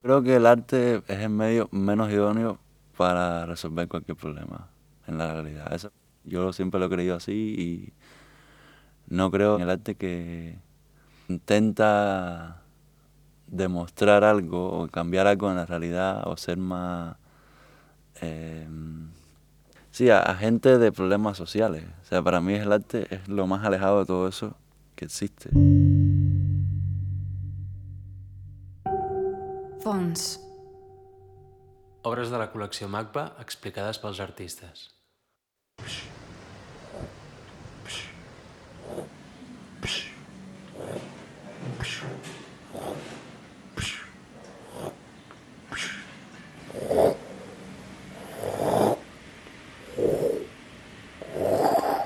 Creo que el arte es el medio menos idóneo para resolver cualquier problema en la realidad. Eso, yo siempre lo he creído así y no creo en el arte que intenta demostrar algo o cambiar algo en la realidad o ser más... Eh, sí, agente de problemas sociales. O sea, para mí el arte es lo más alejado de todo eso que existe. Fons. Obres de la col·lecció MACBA explicades pels artistes.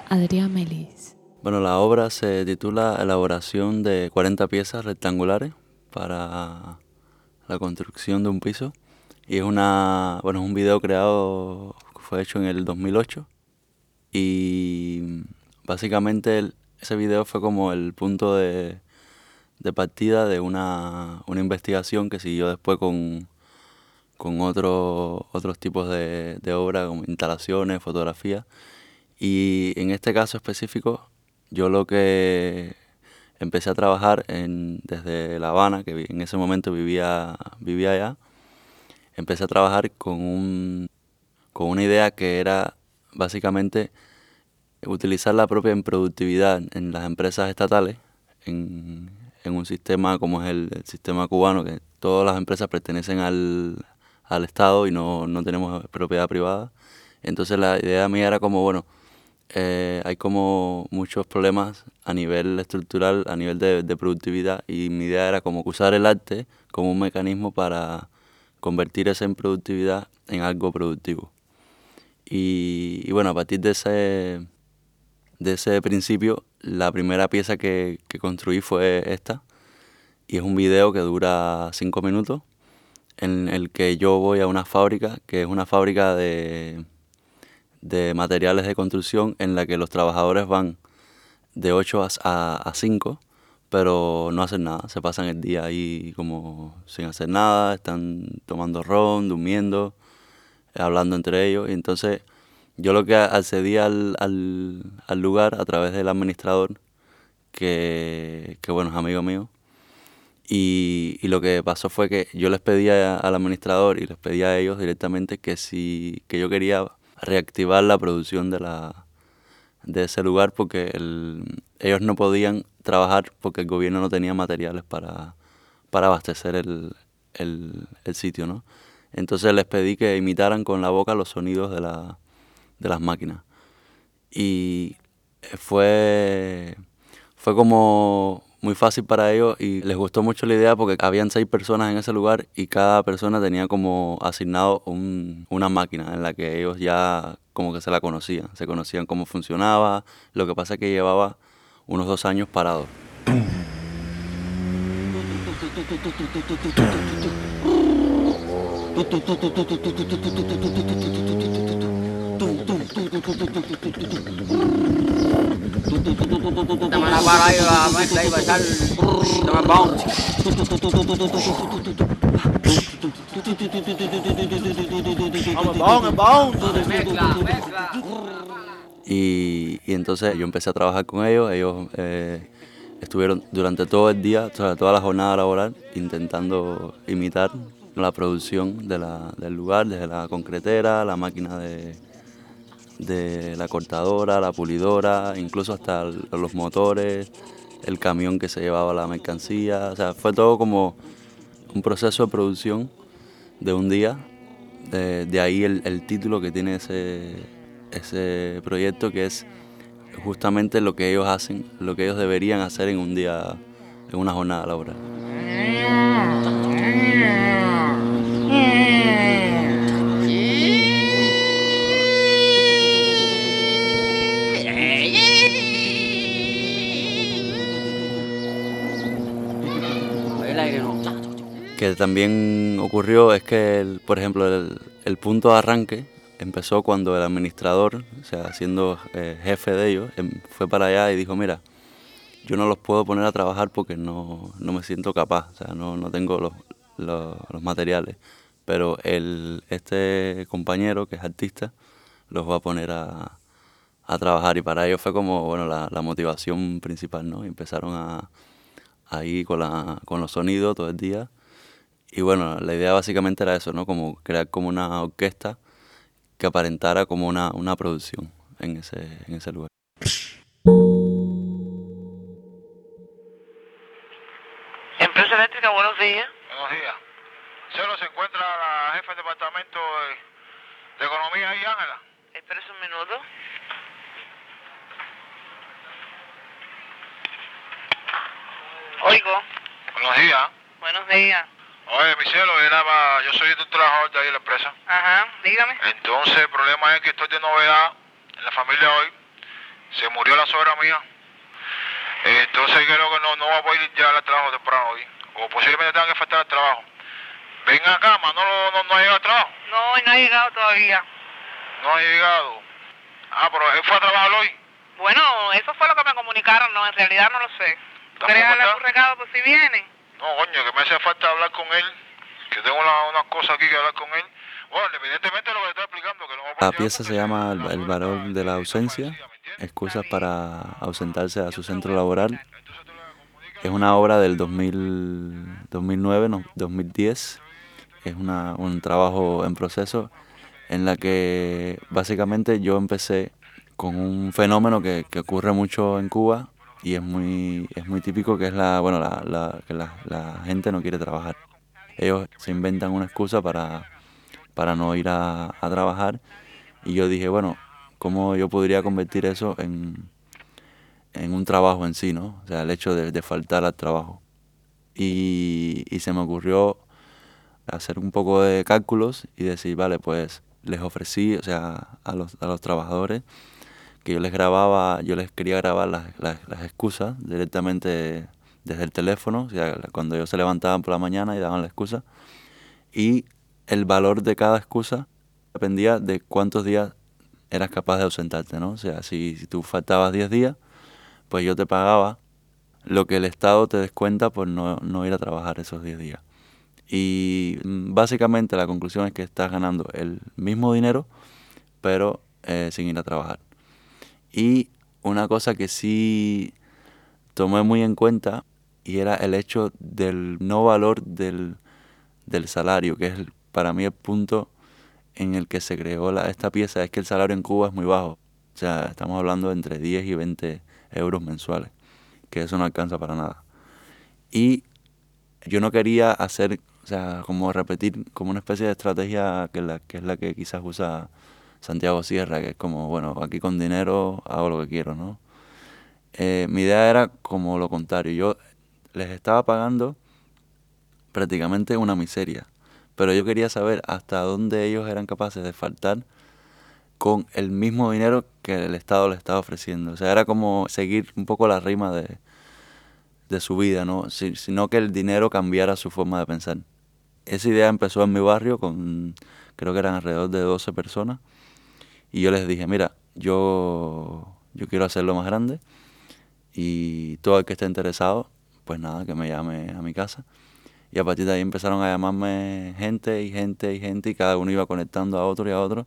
Adrián Melis. Bueno, la obra se titula Elaboración de 40 piezas rectangulares para la construcción de un piso. Y es una bueno, es un video creado fue hecho en el 2008 y básicamente ese video fue como el punto de, de partida de una, una, investigación que siguió después con, con otro, otros tipos de, de obras como instalaciones, fotografías y en este caso específico, yo lo que empecé a trabajar en, desde La Habana, que en ese momento vivía, vivía allá, empecé a trabajar con, un, con una idea que era básicamente utilizar la propia improductividad en las empresas estatales, en, en un sistema como es el, sistema cubano, que todas las empresas pertenecen al, al Estado y no, no tenemos propiedad privada. Entonces la idea mía era como, bueno, eh, hay como muchos problemas a nivel estructural, a nivel de, de, productividad. Y mi idea era como usar el arte como un mecanismo para convertir esa improductividad en algo productivo. Y, y bueno, a partir de ese, de ese principio, la primera pieza que, que construí fue esta. Y es un video que dura cinco minutos en el que yo voy a una fábrica, que es una fábrica de de materiales de construcción en la que los trabajadores van de 8 a, a 5, pero no hacen nada, se pasan el día ahí como sin hacer nada, están tomando ron, durmiendo, hablando entre ellos, y entonces yo lo que accedí al, al, al lugar a través del administrador, que, que bueno, es amigo mío, y, y, lo que pasó fue que yo les pedía al administrador y les pedía a ellos directamente que si que yo quería reactivar la producción de, la, de ese lugar porque el, ellos no podían trabajar porque el gobierno no tenía materiales para, para abastecer el, el, el, sitio, ¿no? Entonces les pedí que imitaran con la boca los sonidos de, la, de las máquinas. Y fue, fue como muy fácil para ellos y les gustó mucho la idea porque habían seis personas en ese lugar y cada persona tenía como asignado un, una máquina en la que ellos ya como que se la conocían, se conocían cómo funcionaba, lo que pasa es que llevaba unos dos años parado. Y, y, entonces yo empecé a trabajar con ellos, ellos eh, estuvieron durante todo el día, toda, toda la jornada laboral, intentando imitar la producción del lugar, desde la concretera, la máquina de, de la cortadora, la pulidora, incluso hasta los motores, el camión que se llevaba la mercancía, o sea, fue todo como un proceso de producción de un día, de, de ahí el, el, título que tiene ese, ese proyecto que es justamente lo que ellos hacen, lo que ellos deberían hacer en un día, en una jornada laboral. Que también ocurrió es que, el, por ejemplo, el, punto de arranque empezó cuando el administrador, o sea, siendo eh, jefe de ellos, em, fue para allá y dijo, mira, yo no los puedo poner a trabajar porque no, no me siento capaz, o sea, no, no tengo los, los, materiales. Pero el, este compañero, que es artista, los va a poner a, a trabajar y para ellos fue como bueno la, motivación principal, ¿no? Empezaron a, ahí con, la, con los sonidos todo el día. Y bueno, la idea básicamente era eso, ¿no? Como crear como una orquesta que aparentara como una, una producción en ese, en ese lugar. Empresa eléctrica, buenos días. Buenos días. Solo se encuentra la jefa del departamento de, de economía ahí, Ángela. Espérese un minuto. Oigo. Buenos días. Buenos días. Oye, mi cielo, era pa- yo soy el trabajador de ahí de la empresa. Ajá, dígame. Entonces, el problema es que estoy de novedad en la familia hoy. Se murió la suegra mía. Entonces, creo que no, no voy a poder llegar al trabajo temprano hoy. O posiblemente tenga que faltar al trabajo. Ven acá, Manolo no, no ha llegado al trabajo. No, no ha llegado todavía. No ha llegado. Ah, pero él fue a trabajar hoy. Bueno, eso fue lo que me comunicaron, no, en realidad no lo sé. ¿Tampoco ¿Quieres darle está? un recado por si viene? No, coño, que me hace falta hablar con él. Que tengo una- unas cosas aquí que hablar con él. Bueno, evidentemente lo que le estoy explicando. Que no La pieza se llama la El, el valor de la está ausencia, fallecida, ¿me entiendes? excusas para ausentarse a su centro laboral. Es una obra del 2000, 2009, no, 2010. Es una, un trabajo en proceso en la que básicamente yo empecé con un fenómeno que, que ocurre mucho en Cuba y es muy, es muy típico que es la, bueno, la, la- que la, la gente no quiere trabajar. Ellos se inventan una excusa para, para no ir a, a trabajar y yo dije, bueno, ¿cómo yo podría convertir eso en, en un trabajo en sí, ¿no? O sea, el hecho de, de faltar al trabajo. Y, y se me ocurrió hacer un poco de cálculos y decir, vale, pues les ofrecí, o sea, a los, a los trabajadores que yo les grababa, yo les quería grabar las, las, las excusas directamente desde el teléfono, o sea, cuando ellos se levantaban por la mañana y daban la excusa. Y el valor de cada excusa dependía de cuántos días eras capaz de ausentarte, ¿no? O sea, si, si tú faltabas 10 días, pues yo te pagaba lo que el Estado te descuenta por no, no ir a trabajar esos 10 días. Y mm, básicamente la conclusión es que estás ganando el mismo dinero, pero eh, sin ir a trabajar. Y una cosa que sí tomé muy en cuenta y era el hecho del no valor del, del salario, que es el- para mí el punto en el que se creó la, esta pieza, es que el salario en Cuba es muy bajo. O sea, estamos hablando de entre 10 y 20 euros mensuales, que eso no alcanza para nada. Y yo no quería hacer, o sea, como repetir como una especie de estrategia que, la, que es la que quizás usa Santiago Sierra, que es como, bueno, aquí con dinero hago lo que quiero, ¿no? Eh, mi idea era como lo contrario, yo les estaba pagando prácticamente una miseria, pero yo quería saber hasta dónde ellos eran capaces de faltar con el mismo dinero que el Estado les estaba ofreciendo. O sea, era como seguir un poco la rima de, de su vida, ¿no? Si- sino que el dinero cambiara su forma de pensar. Esa idea empezó en mi barrio con, creo que eran alrededor de 12 personas, y yo les dije, mira, yo, yo quiero hacerlo más grande, y todo el que esté interesado, pues nada, que me llame a mi casa. Y a partir de ahí empezaron a llamarme gente y gente y gente, y cada uno iba conectando a otro y a otro,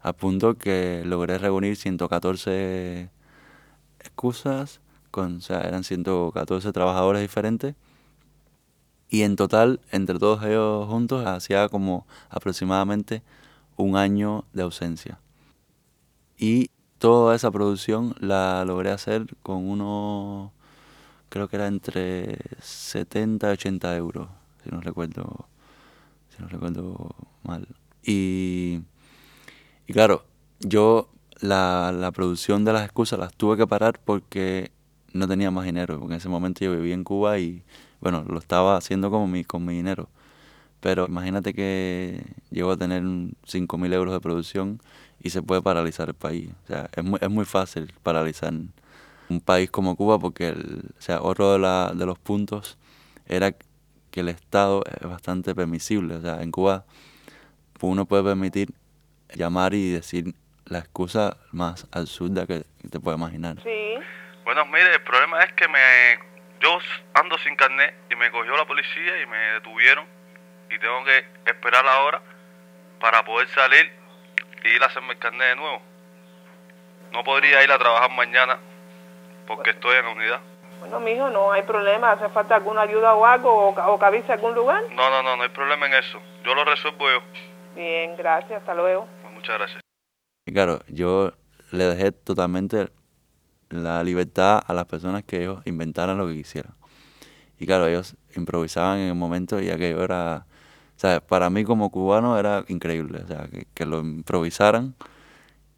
al punto que logré reunir 114 excusas, con, o sea, eran 114 trabajadores diferentes, y en total, entre todos ellos juntos, hacía como aproximadamente un año de ausencia. Y toda esa producción la logré hacer con unos, creo que era entre 70 y 80 euros, si no recuerdo, si no recuerdo mal. Y, y claro, yo la, la producción de las excusas las tuve que parar porque no tenía más dinero, porque en ese momento yo vivía en Cuba y bueno, lo estaba haciendo como mi, con mi dinero. Pero imagínate que llego a tener 5.000 euros de producción y se puede paralizar el país. O sea, es muy, es muy fácil paralizar un país como Cuba porque el, o sea, otro de, la, de los puntos era que el Estado es bastante permisible. O sea, en Cuba uno puede permitir llamar y decir la excusa más absurda que te puedes imaginar. Sí. Bueno, mire, el problema es que me yo ando sin carnet y me cogió la policía y me detuvieron y tengo que esperar la hora para poder salir y ir a hacerme el carnet de nuevo. No podría ir a trabajar mañana porque estoy en la unidad. Bueno, mijo, no hay problema. ¿Hace falta alguna ayuda o algo o, o que avise a algún lugar? No, no, no, no hay problema en eso. Yo lo resuelvo yo. Bien, gracias. Hasta luego. Pues muchas gracias. Y claro, yo le dejé totalmente la libertad a las personas que ellos inventaran lo que quisieran. Y claro, ellos improvisaban en el momento y aquello era, sea, para mí como cubano era increíble, o sea, que, que lo improvisaran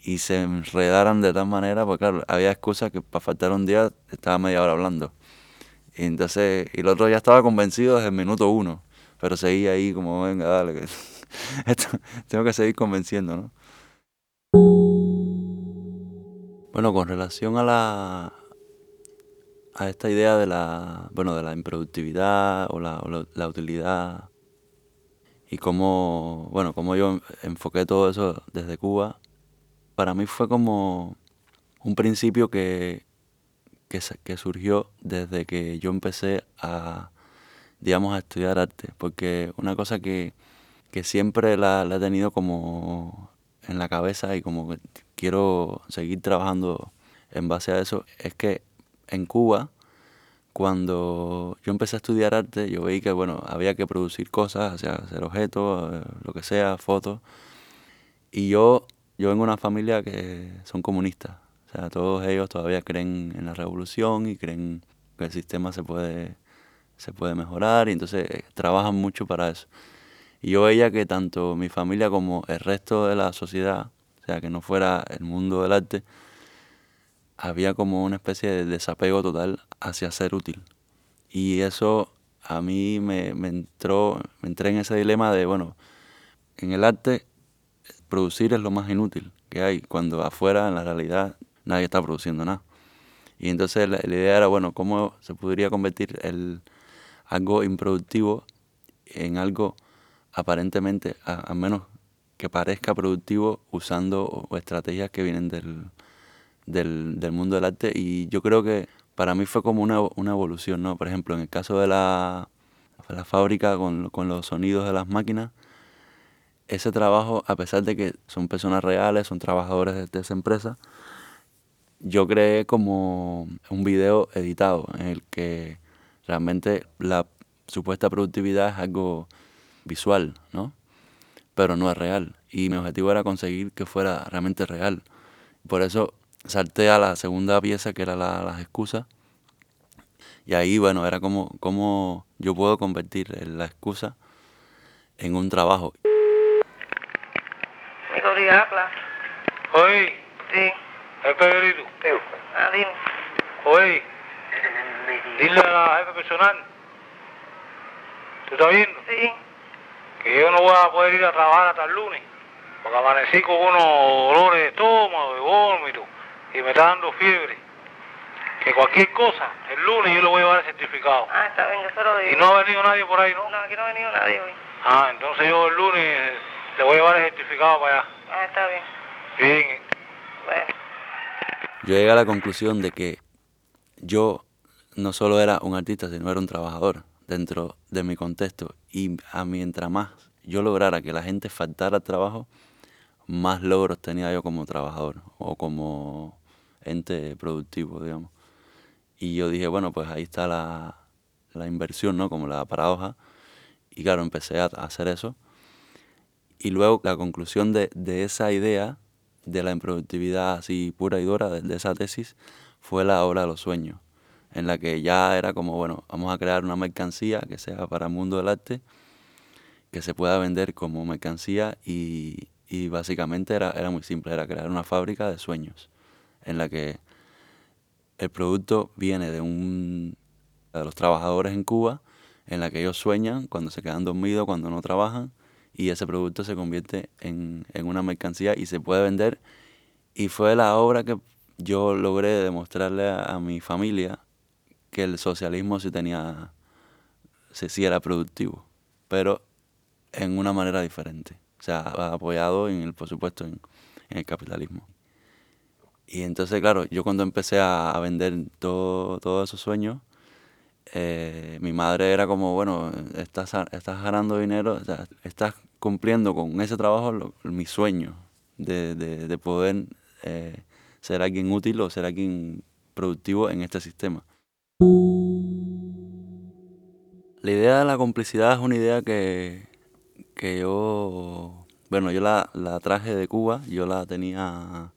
y se enredaran de tal manera, porque claro, había excusas que para faltar un día estaba media hora hablando. Y entonces, y el otro ya estaba convencido desde el minuto uno, pero seguía ahí como, venga, dale, esto- tengo que seguir convenciendo, ¿no? Bueno, con relación a la a esta idea de la bueno de la improductividad o la, o la, la utilidad y cómo bueno cómo yo enfoqué todo eso desde Cuba, para mí fue como un principio que que, surgió desde que yo empecé a digamos a estudiar arte, porque una cosa que, que siempre la, la he tenido como en la cabeza y como que quiero seguir trabajando en base a eso, es que en Cuba, cuando yo empecé a estudiar arte, yo veí que, bueno, había que producir cosas, o sea, hacer objetos, eh, lo que sea, fotos. Y yo, yo vengo de una familia que son comunistas. O sea, todos ellos todavía creen en la revolución y creen que el sistema se puede, se puede mejorar y entonces eh, trabajan mucho para eso. Y yo veía que tanto mi familia como el resto de la sociedad, o sea, que no fuera el mundo del arte, había como una especie de desapego total hacia ser útil. Y eso a mí me, me entró, me entré en ese dilema de, bueno, en el arte producir es lo más inútil que hay, cuando afuera en la realidad nadie está produciendo nada. Y entonces la, la idea era, bueno, cómo se podría convertir el, algo improductivo en algo aparentemente, a, menos que parezca productivo, usando estrategias que vienen del, del, del mundo del arte. Y yo creo que para mí fue como una, una evolución, ¿no? Por ejemplo, en el caso de la, la fábrica con, con los sonidos de las máquinas, ese trabajo, a pesar de que son personas reales, son trabajadores de, esa empresa, yo creé como un video editado en el que realmente la supuesta productividad es algo visual, ¿no? Pero no es real. Y mi objetivo era conseguir que fuera realmente real. Por eso salté a la segunda pieza que era la- las excusas. Y ahí, bueno, era como, como yo puedo convertir la excusa en un trabajo. Claro. Oye, Sí. el Pedrito. Ah, dime. Oye, dile a la jefe personal. ¿Tú estás viendo? Sí. Que yo no voy a poder ir a trabajar hasta el lunes. Porque amanecí con unos dolores de estómago, de vómito. Y me está dando fiebre. Que cualquier cosa, el lunes yo le voy a llevar el certificado. Ah, está bien, yo se lo digo. Y no ha venido nadie por ahí, ¿no? No, aquí no ha venido nadie hoy. Ah, entonces yo el lunes le voy a llevar el certificado para allá. Ah, está bien. Bien. Bueno. Yo llegué a la conclusión de que yo no solo era un artista, sino era un trabajador dentro de mi contexto. Y a mientras más yo lograra que la gente faltara al trabajo, más logros tenía yo como trabajador o como ente productivo, digamos. Y yo dije, bueno, pues ahí está la, la inversión, ¿no? Como la paradoja. Y claro, empecé a, a hacer eso. Y luego la conclusión de, de esa idea, de la improductividad así pura y dura, de, de esa tesis, fue la obra de los sueños, en la que ya era como, bueno, vamos a crear una mercancía que sea para el mundo del arte, que se pueda vender como mercancía y, y básicamente era, era muy simple, era crear una fábrica de sueños, en la que el producto viene de un de los trabajadores en Cuba, en la que ellos sueñan cuando se quedan dormidos, cuando no trabajan, y ese producto se convierte en, en una mercancía y se puede vender. Y fue la obra que yo logré demostrarle a, mi familia que el socialismo sí tenía, sí, sí era productivo, pero en una manera diferente. O sea, apoyado, en el, por supuesto, en el capitalismo. Y entonces, claro, yo cuando empecé a, a vender todo, todos esos sueños, eh, mi madre era como, bueno, estás, estás ganando dinero, o sea, estás cumpliendo con ese trabajo lo- mi sueño de, de- de poder eh, ser alguien útil o ser alguien productivo en este sistema. La idea de la complicidad es una idea que, que yo, bueno, yo la, la traje de Cuba, yo la tenía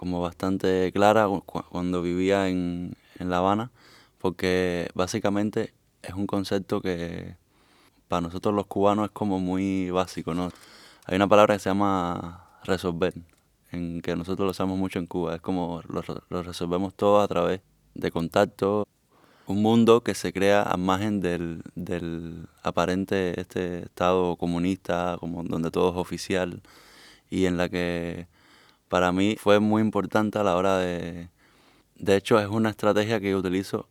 como bastante clara cu- cu- cuando vivía en, en La Habana, porque básicamente es un concepto que para nosotros los cubanos es como muy básico, ¿no? Hay una palabra que se llama resolver, en que nosotros lo usamos mucho en Cuba, es como lo, lo resolvemos todo a través de contacto, un mundo que se crea a margen del, del aparente este estado comunista, como donde todo es oficial, y en la que para mí fue muy importante a la hora de... De hecho, es una estrategia que yo utilizo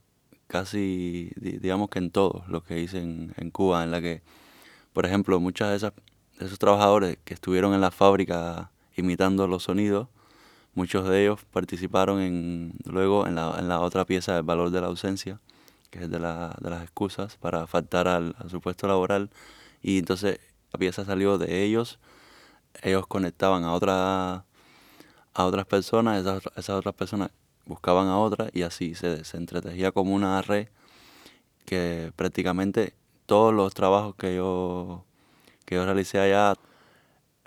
casi, di- digamos que en todos los que hice en, en Cuba, en la que, por ejemplo, muchas de esas esos trabajadores que estuvieron en la fábrica imitando los sonidos, muchos de ellos participaron en, luego en la, en la otra pieza del valor de la ausencia, que es de, la, de las excusas para faltar al, a su puesto laboral. Y entonces la pieza salió de ellos, ellos conectaban a, otra, a otras personas, esas, esas otras personas buscaban a otras y así se, se entretejía como una red que prácticamente todos los trabajos que yo, que yo realicé allá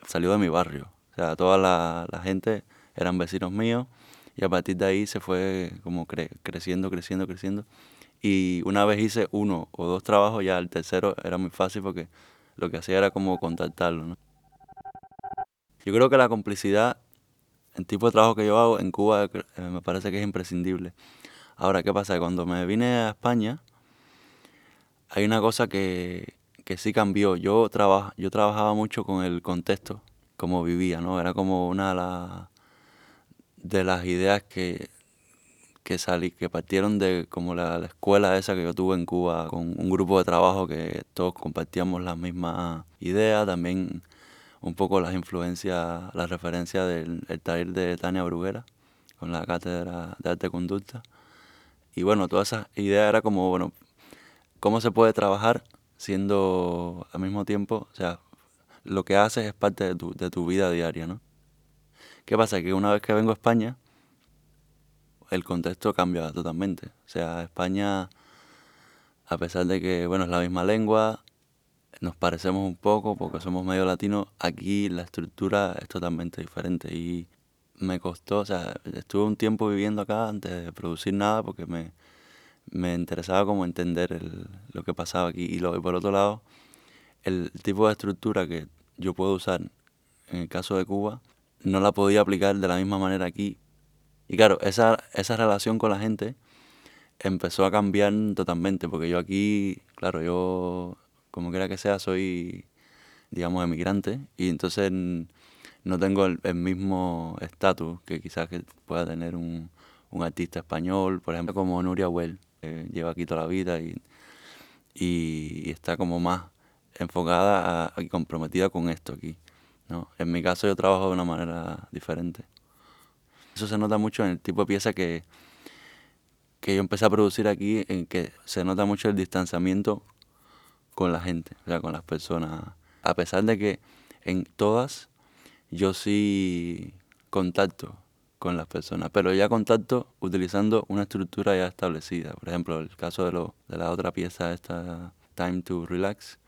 salió de mi barrio. O sea, toda la, gente eran vecinos míos y a partir de ahí se fue como cre- creciendo, creciendo, creciendo. Y una vez hice uno o dos trabajos, ya el tercero era muy fácil porque lo que hacía era como contactarlo. Yo creo que la complicidad, el tipo de trabajo que yo hago en Cuba eh, me parece que es imprescindible. Ahora, ¿qué pasa? Cuando me vine a España, hay una cosa que, que sí cambió. Yo, yo trabajaba mucho con el contexto, como vivía, ¿no? Era como una de, de las ideas que, que salí, que partieron de como la, la escuela esa que yo tuve en Cuba, con un grupo de trabajo que todos compartíamos las mismas ideas, también un poco las influencias, las referencias del el taller de Tania Bruguera, con la cátedra de arte conducta. Y bueno, toda esa idea era como, bueno, cómo se puede trabajar siendo al mismo tiempo, o sea, lo que haces es parte de tu, de tu vida diaria, ¿no? ¿Qué pasa? Que una vez que vengo a España, el contexto cambia totalmente. O sea, España, a pesar de que, bueno, es la misma lengua, nos parecemos un poco porque somos medio latinos, aquí la estructura es totalmente diferente y me costó, o sea, estuve un tiempo viviendo acá antes de producir nada porque me, me interesaba como entender el- lo que pasaba aquí y, por otro lado, el tipo de estructura que yo puedo usar en el caso de Cuba, no la podía aplicar de la misma manera aquí. Y claro, esa, esa relación con la gente empezó a cambiar totalmente, porque yo aquí, claro, yo, como quiera que sea, soy, digamos, emigrante, y entonces no tengo el, mismo estatus que quizás que pueda tener un, un artista español, por ejemplo, como Nuria Well, que lleva aquí toda la vida y, y, y está como más enfocada y comprometida con esto aquí. ¿no? En mi caso yo trabajo de una manera diferente. Eso se nota mucho en el tipo de pieza que, que yo empecé a producir aquí, en que se nota mucho el distanciamiento con la gente, o sea, con las personas. A pesar de que en todas yo sí contacto con las personas, pero ya contacto utilizando una estructura ya establecida. Por ejemplo, el caso de, lo, de la otra pieza, esta Time to Relax.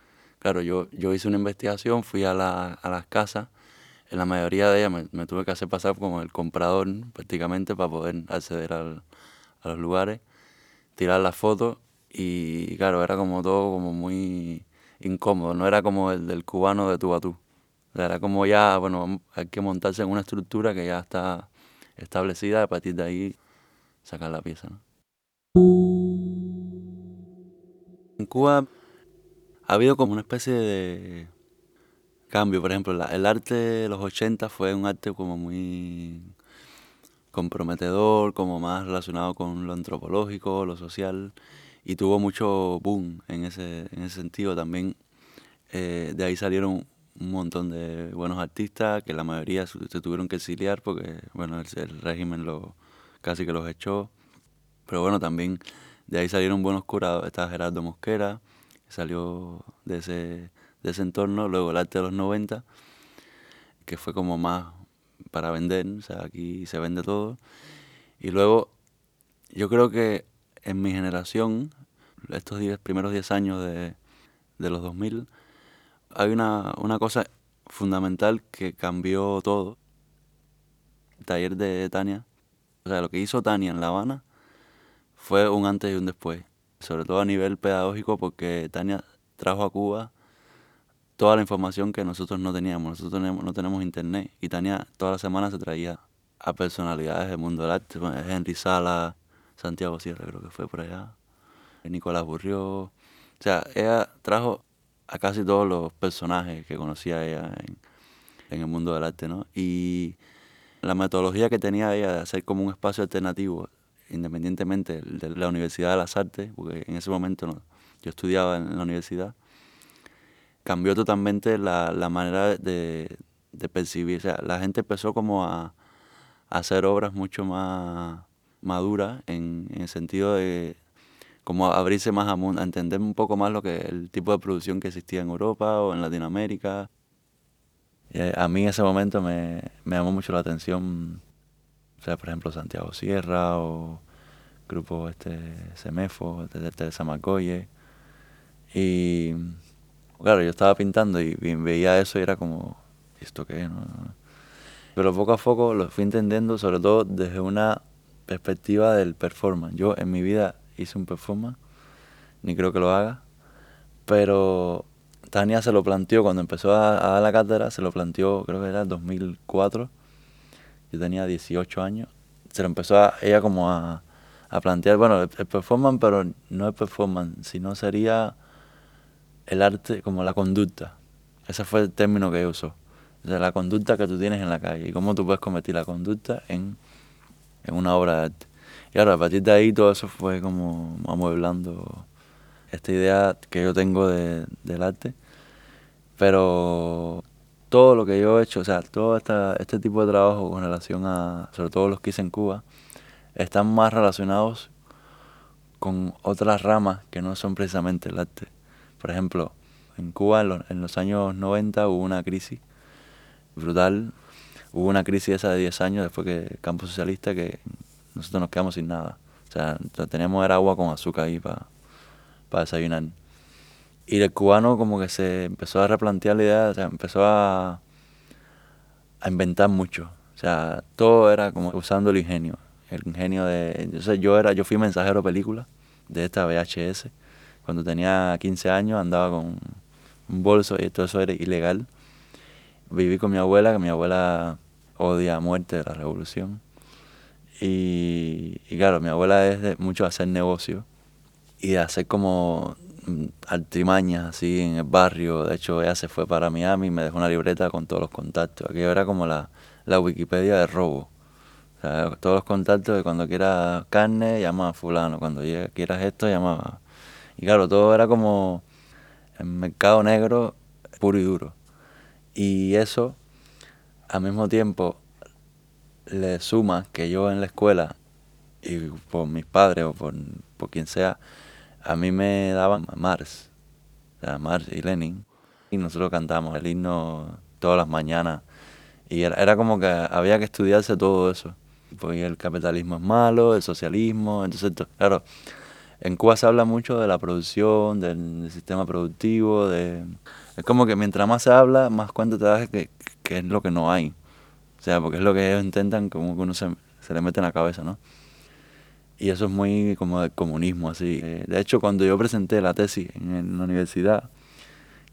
Claro, yo, yo hice una investigación, fui a, la, a las casas, en la mayoría de ellas me, me tuve que hacer pasar como el comprador prácticamente para poder acceder al- a los lugares, tirar las fotos y claro, era como todo como muy incómodo, no era como el del cubano de tú a tú. Era como ya, bueno, hay que montarse en una estructura que ya está establecida a partir de ahí sacar la pieza. En Cuba ha habido como una especie de cambio, por ejemplo, el arte de los 80 fue un arte como muy comprometedor, como más relacionado con lo antropológico, lo social, y tuvo mucho boom en ese, en ese sentido también. eh, de ahí salieron un montón de buenos artistas que la mayoría se tuvieron que exiliar porque, bueno, el, el régimen lo, casi que los echó. Pero bueno, también de ahí salieron buenos curados. Está Gerardo Mosquera, que salió de ese, de ese entorno. Luego el arte de los 90, que fue como más para vender. O sea, aquí se vende todo. Y luego, yo creo que en mi generación, estos diez, primeros 10 años de, de los 2000, hay una, una cosa fundamental que cambió todo. El taller de Tania. O sea, lo que hizo Tania en La Habana fue un antes y un después. Sobre todo a nivel pedagógico, porque Tania trajo a Cuba toda la información que nosotros no teníamos. Nosotros tenemos, no tenemos internet. Y Tania toda la semana se traía a personalidades del mundo del arte. Bueno, Henry Sala, Santiago Sierra creo que fue por allá. Nicolás Burrió. O sea, ella trajo a casi todos los personajes que conocía ella en, el mundo del arte, ¿no? Y la metodología que tenía ella de hacer como un espacio alternativo, independientemente de la Universidad de las Artes, porque en ese momento yo estudiaba en la universidad, cambió totalmente la, la manera de, percibir. O sea, la gente empezó como a hacer obras mucho más maduras en, en el sentido de como abrirse más a, entender un poco más lo que el tipo de producción que existía en Europa o en Latinoamérica. Eh, a mí en ese momento me, me llamó mucho la atención, o sea, por ejemplo, Santiago Sierra o grupo este Semefo, Teresa Macoye. Y claro, yo estaba pintando y, veía eso y era como, ¿y ¿esto qué? Pero poco a poco lo fui entendiendo, sobre todo desde una perspectiva del performance. Yo en mi vida hice un performance, ni creo que lo haga, pero Tania se lo planteó cuando empezó a, a dar la cátedra, se lo planteó, creo que era el 2004, yo tenía 18 años, se lo empezó a, ella como a, a plantear, bueno, el, el performance, pero no el performance, sino sería el arte como la conducta. Ese fue el término que ella usó. O sea, la conducta que tú tienes en la calle y cómo tú puedes convertir la conducta en, en una obra de arte. Y ahora, a partir de ahí, todo eso fue como amueblando esta idea que yo tengo de, del arte. Pero todo lo que yo he hecho, o sea, todo esta, este tipo de trabajo con relación a, sobre todo los que hice en Cuba, están más relacionados con otras ramas que no son precisamente el arte. Por ejemplo, en Cuba en los, en los años 90 hubo una crisis brutal. Hubo una crisis esa de 10 años después que el campo socialista que nosotros nos quedamos sin nada. O sea, teníamos era agua con azúcar ahí para desayunar. Y el cubano como que se empezó a replantear la idea, o sea, empezó a, a inventar mucho. O sea, todo era como usando el ingenio. El ingenio de... Entonces yo, era, yo fui mensajero de película de esta VHS. Cuando tenía 15 años andaba con un bolso y todo eso era ilegal. Viví con mi abuela, que mi abuela odia a muerte la revolución. Y, y claro, mi abuela es de mucho hacer negocio y de hacer como mm, artimañas así en el barrio. De hecho, ella se fue para Miami y me dejó una libreta con todos los contactos. Aquello era como la, la Wikipedia de robo. O sea, todos los contactos de cuando quieras carne, llama a fulano. Cuando quieras esto, llama a... Y claro, todo era como el mercado negro puro y duro. Y eso, al mismo tiempo, le suma que yo en la escuela, y por mis padres o por, por quien sea, a mí me daban Mars, o sea, Mars y Lenin, y nosotros cantábamos el himno todas las mañanas, y era, era como que había que estudiarse todo eso, porque el capitalismo es malo, el socialismo, entonces, to- claro, en Cuba se habla mucho de la producción, del, del sistema productivo, de... Es como que mientras más se habla, más cuenta te das que, que es lo que no hay. O sea, porque es lo que ellos intentan, como que uno se, le mete en la cabeza, ¿no? Y eso es muy como del comunismo, así. Eh, De hecho, cuando yo presenté la tesis en la universidad,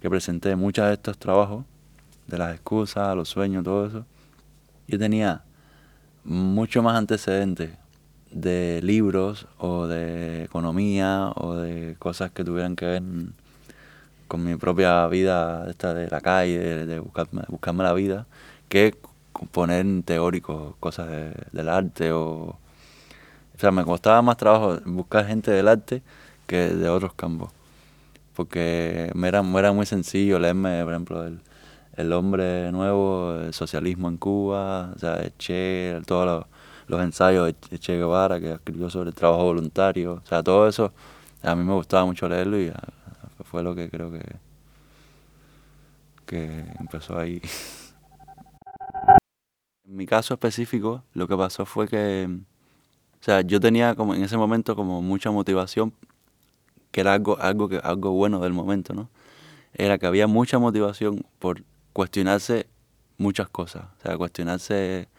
que presenté muchos de estos trabajos, de las excusas, los sueños, todo eso, yo tenía mucho más antecedentes de libros o de economía o de cosas que tuvieran que ver con mi propia vida esta de la calle, de, buscarme, buscarme la vida, que poner en teórico cosas de- del arte o... O sea, me costaba más trabajo buscar gente del arte que de otros campos. Porque me era, me era muy sencillo leerme, por ejemplo, el, El hombre nuevo, el socialismo en Cuba, o sea, Che, todos los, los ensayos de Che Guevara que escribió sobre el trabajo voluntario, o sea, todo eso a mí me gustaba mucho leerlo y fue lo que creo que, que empezó ahí. En mi caso específico, lo que pasó fue que, o sea, yo tenía como en ese momento como mucha motivación, que era algo, algo, que, algo bueno del momento, ¿no? Era que había mucha motivación por cuestionarse muchas cosas, o sea, cuestionarse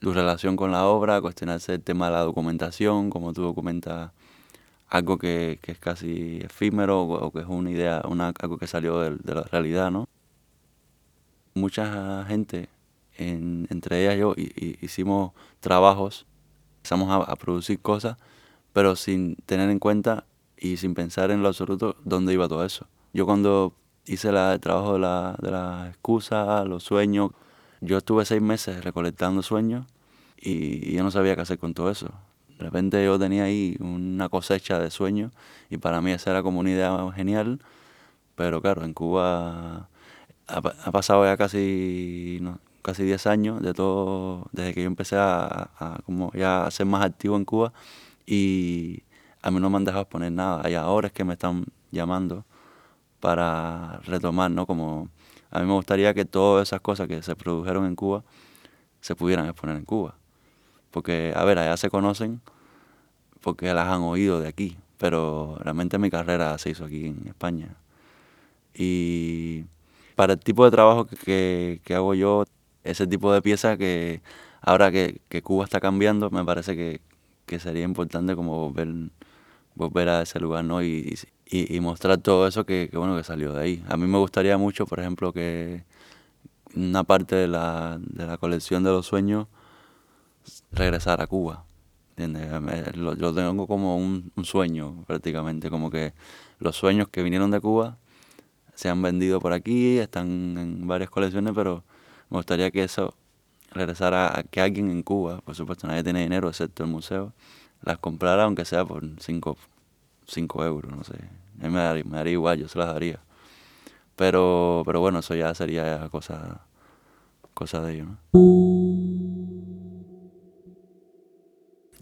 tu relación con la obra, cuestionarse el tema de la documentación, cómo tú documentas algo que, que es casi efímero o, que es una idea, una, algo que salió de, de la realidad, ¿no? Mucha gente entre ellas yo, y, hicimos trabajos, empezamos a, producir cosas, pero sin tener en cuenta y sin pensar en lo absoluto dónde iba todo eso. Yo cuando hice el trabajo de la, de la excusa, los sueños, yo estuve seis meses recolectando sueños y, yo no sabía qué hacer con todo eso. Repente yo tenía ahí una cosecha de sueños y para mí esa era como una idea genial, pero claro, en Cuba ha, pasado ya casi, casi 10 años, de todo, desde que yo empecé a, como ya ser más activo en Cuba y a mí no me han dejado exponer nada. Y ahora es que me están llamando para retomar, ¿no? Como a mí me gustaría que todas esas cosas que se produjeron en Cuba se pudieran exponer en Cuba. Porque, a ver, allá se conocen porque las han oído de aquí, pero realmente mi carrera se hizo aquí en España. Y para el tipo de trabajo que, que hago yo, ese tipo de pieza que ahora que, Cuba está cambiando, me parece que, sería importante como volver, volver a ese lugar ¿no? y, y, mostrar todo eso que, bueno que salió de ahí. A mí me gustaría mucho, por ejemplo, que una parte de la, de la colección de los sueños regresara a Cuba. ¿Entiendes? Lo, lo tengo como un, un, sueño prácticamente, como que los sueños que vinieron de Cuba se han vendido por aquí, están en varias colecciones, pero me gustaría que eso regresara a que alguien en Cuba, por supuesto nadie tiene dinero excepto el museo, las comprara aunque sea por 5 euros, no sé. A mí me daría, me daría igual, yo se las daría. Pero, pero bueno, eso ya sería cosa, cosa de ellos. ¿no?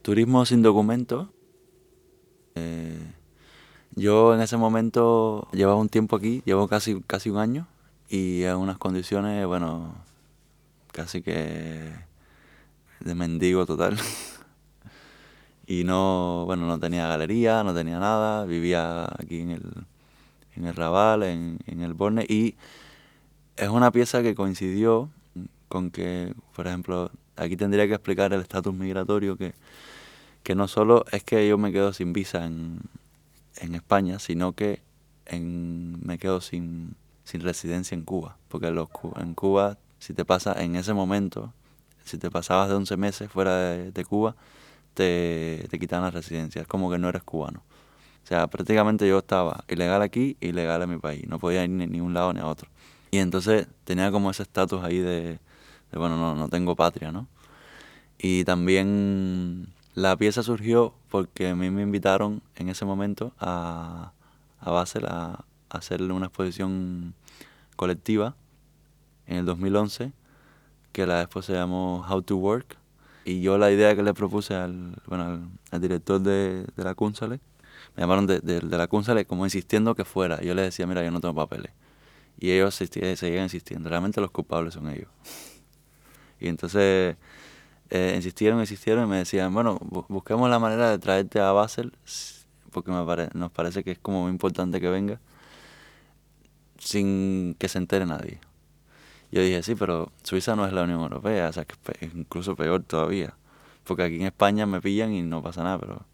Turismo sin documento. Eh, yo en ese momento llevaba un tiempo aquí, llevo casi, casi un año y en unas condiciones, bueno, casi que de mendigo total. y no, bueno, no tenía galería, no tenía nada, vivía aquí en el, en el Raval, en, en el Borne, y es una pieza que coincidió con que, por ejemplo, aquí tendría que explicar el estatus migratorio, que, que no solo es que yo me quedo sin visa en, en España, sino que en, me quedo sin, sin residencia en Cuba, porque los, en Cuba si te pasa en ese momento, si te pasabas de 11 meses fuera de, Cuba, te, te quitan la residencia. Es como que no eres cubano. O sea, prácticamente yo estaba ilegal aquí, ilegal en mi país. No podía ir ni, ni un lado ni a otro. Y entonces tenía como ese estatus ahí de, bueno, no, no tengo patria, ¿no? Y también la pieza surgió porque a mí me invitaron en ese momento a, a Basel a, a hacerle una exposición colectiva en el 2011, que la después se llamó How to Work. Y yo la idea que le propuse al, bueno, al, director de, de, la Cunsale, me llamaron de, de, la Cunsale como insistiendo que fuera. Yo le decía, mira, yo no tengo papeles. Y ellos seguían insistiendo. Realmente los culpables son ellos. Y entonces eh, insistieron, insistieron y me decían, bueno, busquemos la manera de traerte a Basel, porque me pare nos parece que es como muy importante que venga, sin que se entere nadie. Yo dije, sí, pero Suiza no es la Unión Europea, o sea, que es incluso peor todavía. Porque aquí en España me pillan y no pasa nada, pero...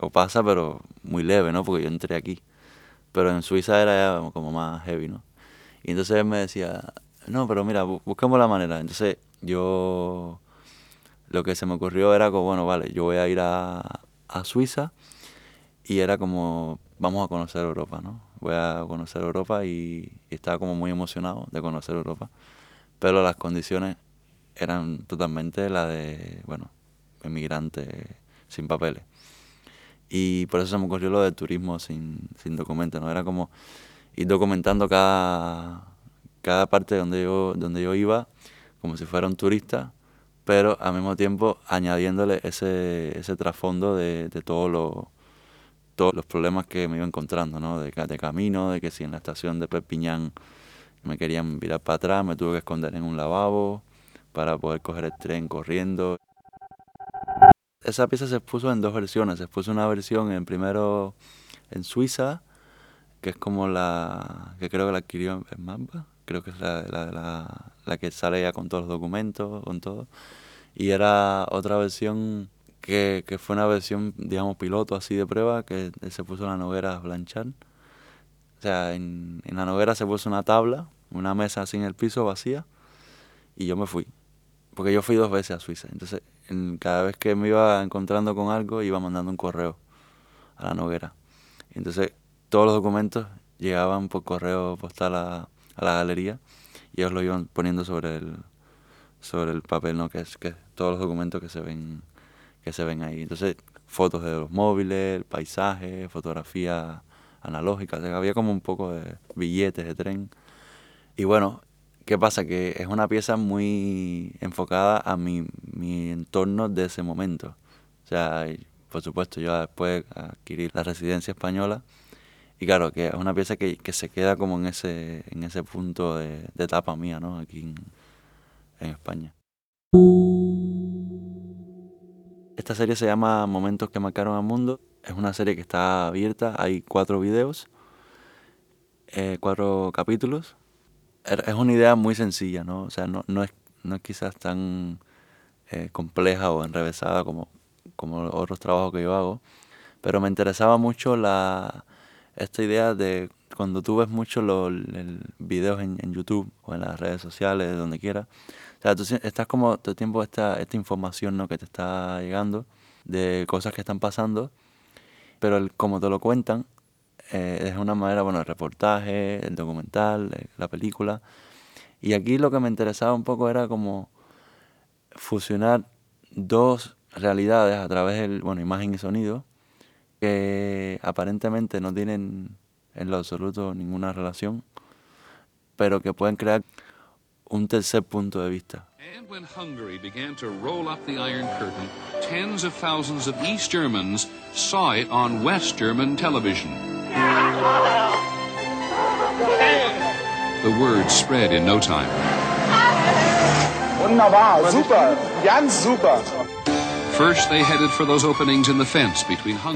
O pasa, pero muy leve, ¿no? Porque yo entré aquí. Pero en Suiza era como más heavy, ¿no? Y entonces él me decía, no, pero mira, buscamos la manera. Entonces yo... Lo que se me ocurrió era como, bueno, vale, yo voy a ir a, a Suiza y era como, vamos a conocer Europa, ¿no? voy a conocer Europa y, estaba como muy emocionado de conocer Europa. Pero las condiciones eran totalmente la de, bueno, emigrante sin papeles. Y por eso se me ocurrió lo del turismo sin, sin documentos, ¿no? Era como ir documentando cada, cada parte donde yo, donde yo iba, como si fuera un turista, pero al mismo tiempo añadiéndole ese, ese trasfondo de, de todo lo, todos los problemas que me iba encontrando, ¿no? De, de camino, de que si en la estación de Perpiñán me querían virar para atrás, me tuve que esconder en un lavabo para poder coger el tren corriendo. Esa pieza se expuso en dos versiones. Se expuso una versión en primero en Suiza, que es como la que creo que la adquirió en Mamba, creo que es la, la, la, la que sale ya con todos los documentos, con todo. Y era otra versión que, que fue una versión, digamos, piloto así de prueba, que se puso en la Noguera Blanchard. O sea, en, en la Noguera se puso una tabla, una mesa así en el piso vacía, y yo me fui. Porque yo fui dos veces a Suiza. Entonces, en- cada vez que me iba encontrando con algo, iba mandando un correo a la Noguera. Entonces, todos los documentos llegaban por correo postal a, a la galería y ellos lo iban poniendo sobre el, sobre el papel, ¿no? Que es que todos los documentos que se ven que se ven ahí. Entonces, fotos de los móviles, el paisaje, fotografía analógica, había como un poco de billetes de tren. Y bueno, ¿qué pasa? Que es una pieza muy enfocada a mi, mi entorno de ese momento. O sea, por supuesto, yo después adquirí la residencia española y claro, que es una pieza que, que se queda como en ese, en ese punto de, de etapa mía, ¿no? Aquí en, en España. Esta serie se llama Momentos que marcaron al mundo. Es una serie que está abierta, hay cuatro videos, eh, cuatro capítulos. Er- Es una idea muy sencilla, ¿no? O sea, no, no, es, no es quizás tan eh, compleja o enrevesada como, como otros trabajos que yo hago, pero me interesaba mucho la, esta idea de cuando tú ves mucho los videos en, en YouTube o en las redes sociales, donde quiera, o sea, tú estás como todo el tiempo esta, esta información ¿no? que te está llegando de cosas que están pasando, pero el, como te lo cuentan, eh, es una manera, bueno, el reportaje, el documental, eh, la película. Y aquí lo que me interesaba un poco era como fusionar dos realidades a través del, bueno, imagen y sonido, que aparentemente no tienen en lo absoluto ninguna relación, pero que pueden crear un tercer punto de vista. And when Hungary began to roll up the Iron Curtain, tens of thousands of East Germans saw it on West German television. The word spread in no time. Wunderbar, super, ganz super.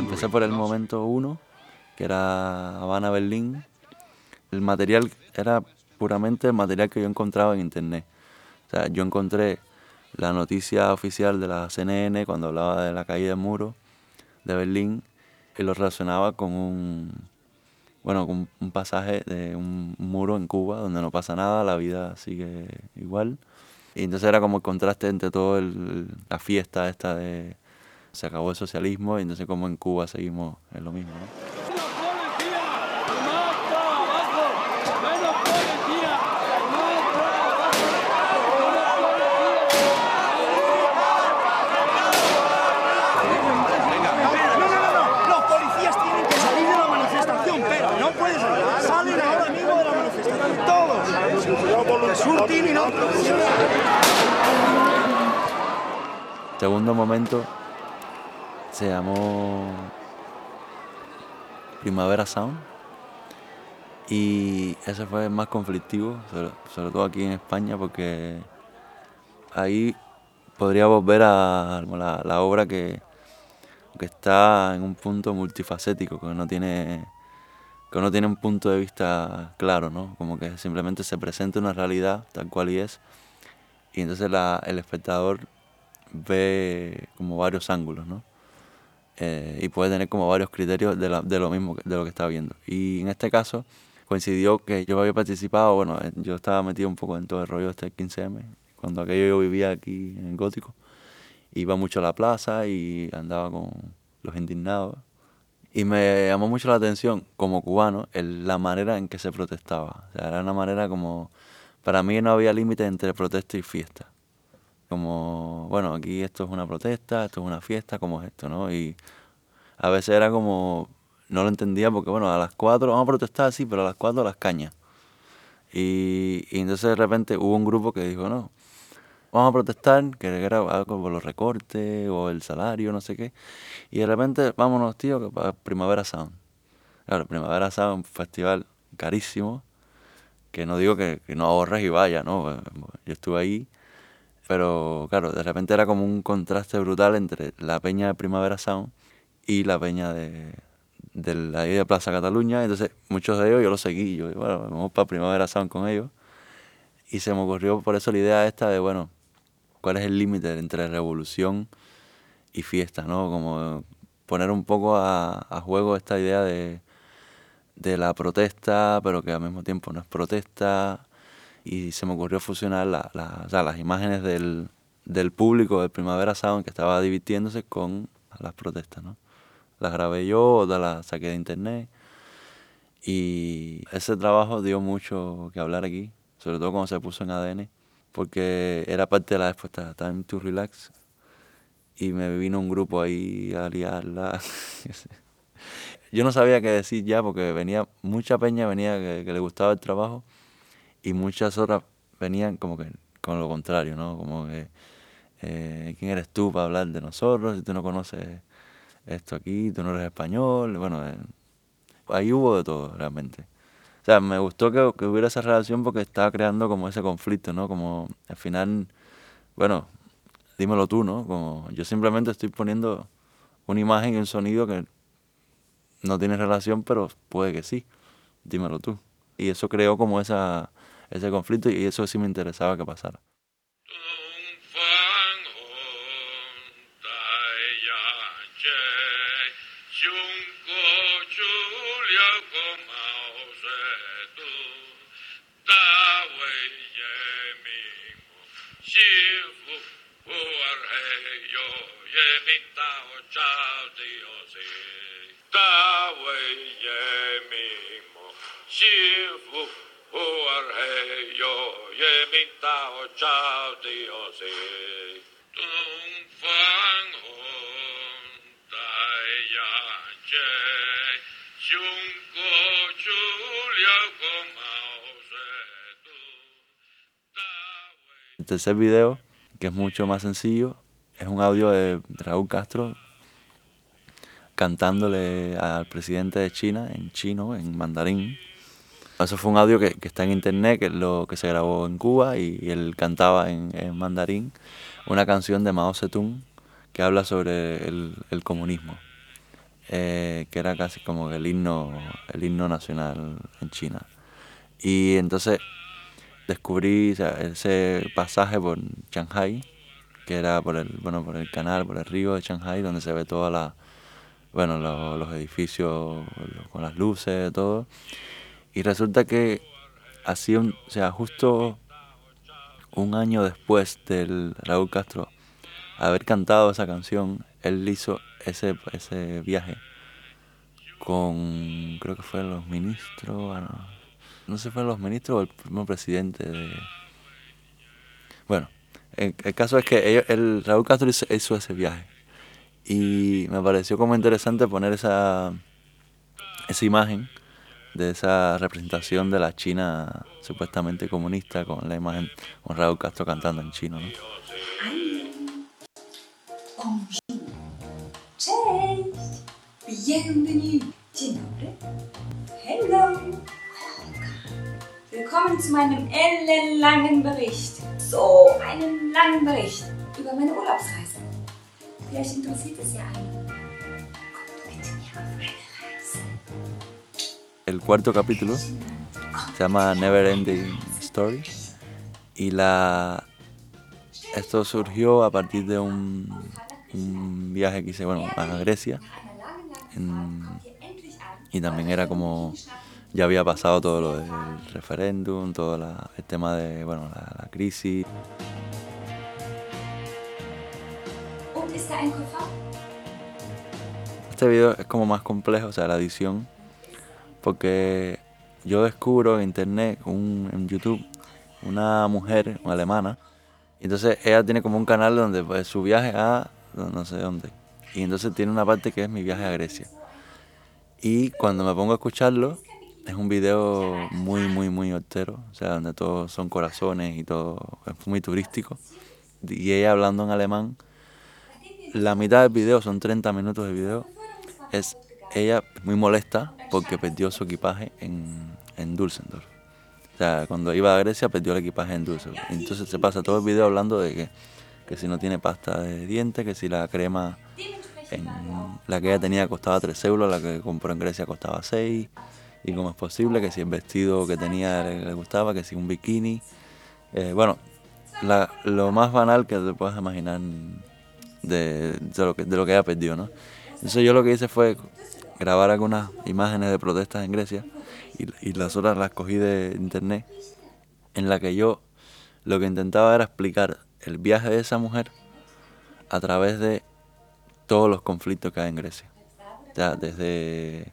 Empecé por el momento uno, que era Habana-Berlín. El material era puramente el material que yo encontraba en internet. O sea, yo encontré la noticia oficial de la CNN cuando hablaba de la caída del muro de Berlín y lo relacionaba con un, bueno, con un pasaje de un muro en Cuba donde no pasa nada, la vida sigue igual. Y entonces era como el contraste entre todo el, la fiesta esta de se acabó el socialismo y entonces como en Cuba seguimos en lo mismo. ¿no? No, no, no, no. Los policías tienen que salir de la manifestación, pero no puedes salir. Salen ahora mismo de la manifestación todos. Y no. Segundo momento se llamó Primavera Sound y ese fue el más conflictivo, sobre, todo aquí en España, porque ahí podríamos ver a la, la obra que, que está en un punto multifacético, que no tiene que no tiene un punto de vista claro, ¿no? Como que simplemente se presenta una realidad tal cual y es, y entonces el espectador ve como varios ángulos, ¿no? Eh, y puede tener como varios criterios de, la- de lo mismo, de lo que está viendo. Y en este caso coincidió que yo había participado, bueno, eh, yo estaba metido un poco en todo el rollo este del 15M, cuando aquello yo vivía aquí en el Gótico, iba mucho a la plaza y andaba con los indignados. Y me llamó mucho la atención, como cubano, el- la manera en que se protestaba. O sea, era una manera como... Para mí no había límite entre protesta y fiesta. Como, bueno, aquí esto es una protesta, esto es una fiesta, ¿cómo es esto, no? Y a veces era como... No lo entendía porque, bueno, a las 4 vamos a protestar, sí, pero a las 4 las cañas. Y, y entonces de repente hubo un grupo que dijo, no, vamos a protestar, que era algo por los recortes o el salario, no sé qué. Y de repente, vámonos, tío, que para Primavera Sound. Claro, Primavera Sound, un festival carísimo, que no digo que, que no ahorres y vaya, ¿no? Yo estuve ahí, pero claro, de repente era como un contraste brutal entre la peña de Primavera Sound y la peña de, de la de Plaza Cataluña. Entonces, muchos de ellos yo los seguí, yo, bueno, vamos para Primavera Sound con ellos. Y se me ocurrió por eso la idea esta de, bueno, cuál es el límite entre revolución y fiesta, ¿no? Como poner un poco a, a juego esta idea de, de, la protesta, pero que al mismo tiempo no es protesta. Y se me ocurrió fusionar la, la, o sea, las imágenes del, del público del Primavera Sound que estaba divirtiéndose con las protestas, ¿no? Las grabé yo, las saqué de internet. Y ese trabajo dio mucho que hablar aquí, sobre todo cuando se puso en ADN porque era parte de la respuesta Time to Relax y me vino un grupo ahí a liarla. Yo no sabía qué decir ya porque venía mucha peña venía que, que, le gustaba el trabajo y muchas otras venían como que con lo contrario, ¿no? Como que eh, ¿quién eres tú para hablar de nosotros? Si tú no conoces esto aquí, tú no eres español, bueno, eh, ahí hubo de todo realmente. O sea, me gustó que, que, hubiera esa relación porque estaba creando como ese conflicto, ¿no? Como al final, bueno, dímelo tú, ¿no? Como yo simplemente estoy poniendo una imagen y un sonido que no tiene relación, pero puede que sí. Dímelo tú. Y eso creó como esa, ese conflicto y eso sí me interesaba que pasara. El tercer video, que es mucho más sencillo, es un audio de Raúl Castro cantándole al presidente de China en chino, en mandarín. Eso fue un audio que, que está en internet, que lo que se grabó en Cuba y, él cantaba en, en, mandarín una canción de Mao Zedong que habla sobre el, comunismo, eh, que era casi como el himno, el himno nacional en China. Y entonces descubrí ese pasaje por Shanghai, que era por el, bueno, por el canal, por el río de Shanghai, donde se ve toda la, bueno, lo, los edificios con las luces, todo. Y resulta que así, un, o sea, justo un año después del Raúl Castro haber cantado esa canción, él hizo ese, ese viaje con, creo que fueron los ministros, no sé fueron los ministros o el primer presidente de... Bueno, el, el caso es que ellos, el Raúl Castro hizo, hizo ese viaje. Y me pareció como interesante poner esa, esa imagen de esa representación de la China supuestamente comunista con la imagen con Raúl Castro cantando en chino. ¿no? Hello! Willkommen zu meinem ellenlangen Bericht. So einen langen Bericht über meine Urlaubsreise. Vielleicht interessiert es ja einen. Kommt mit mir auf eine. El cuarto capítulo. Se llama Never Ending Story. Y la esto surgió a partir de un, un viaje que hice bueno, a Grecia. En, y también era como ya había pasado todo lo del referéndum, todo la, el tema de bueno, la, la crisis. Este video es como más complejo, o sea, la edición, porque yo descubro en internet, un, en YouTube, una mujer una alemana, y entonces ella tiene como un canal donde pues, su viaje a no sé dónde, y entonces tiene una parte que es mi viaje a Grecia. Y cuando me pongo a escucharlo, es un video muy, muy, muy hortero, o sea, donde todos son corazones y todo es muy turístico. Y ella hablando en alemán, la mitad del video, son 30 minutos de video, es ella muy molesta porque perdió su equipaje en, en. O sea, cuando iba a Grecia perdió el equipaje en Düsseldorf. Entonces se pasa todo el video hablando de que, que si no tiene pasta de dientes, que si la crema en la que ella tenía costaba 3 euros, la que compró en Grecia costaba 6, y cómo es posible, que si el vestido que tenía le, gustaba, que si un bikini. Eh, bueno, lo más banal que te puedas imaginar de, de lo que, de lo que ella perdió, ¿no? Entonces yo lo que hice fue grabar algunas imágenes de protestas en Grecia y, y las otras las cogí de internet, en la que yo lo que intentaba era explicar el viaje de esa mujer a través de todos los conflictos que hay en Grecia. Sea, desde...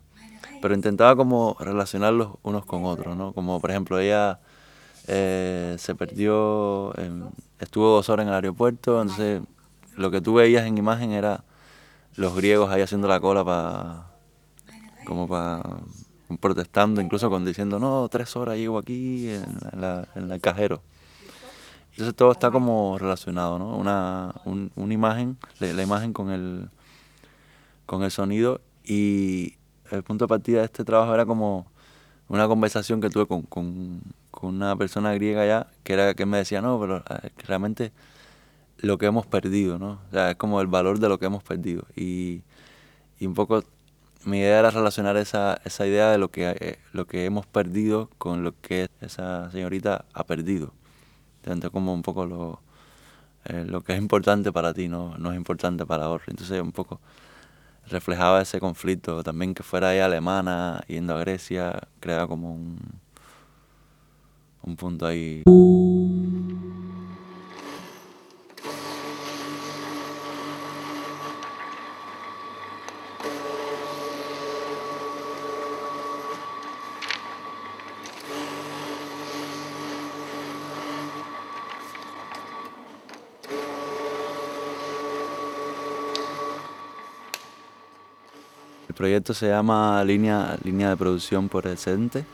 Pero intentaba como relacionarlos unos con otros, ¿no? Como por ejemplo ella eh, se perdió, estuvo dos horas en el aeropuerto, entonces lo que tú veías en imagen era los griegos ahí haciendo la cola para como para protestando, incluso con diciendo, no, tres horas llego aquí en, la- en el cajero. Entonces todo está como relacionado, ¿no? Una, un- una imagen, la, la imagen con el, con el sonido y el punto de partida de este trabajo era como una conversación que tuve con, con, con una persona griega ya, que era que me decía, no, pero eh, realmente lo que hemos perdido, ¿no? O sea, es como el valor de lo que hemos perdido. Y, y un poco mi idea era relacionar esa, esa idea de lo que, eh, lo que hemos perdido con lo que esa señorita ha perdido. Entonces, como un poco lo, eh, lo que es importante para ti no, no es importante para otro. Entonces, un poco reflejaba ese conflicto. También que fuera ella alemana, yendo a Grecia, creaba como un, un punto ahí. Proyecto se llama Línea, Línea de Producción por Excedente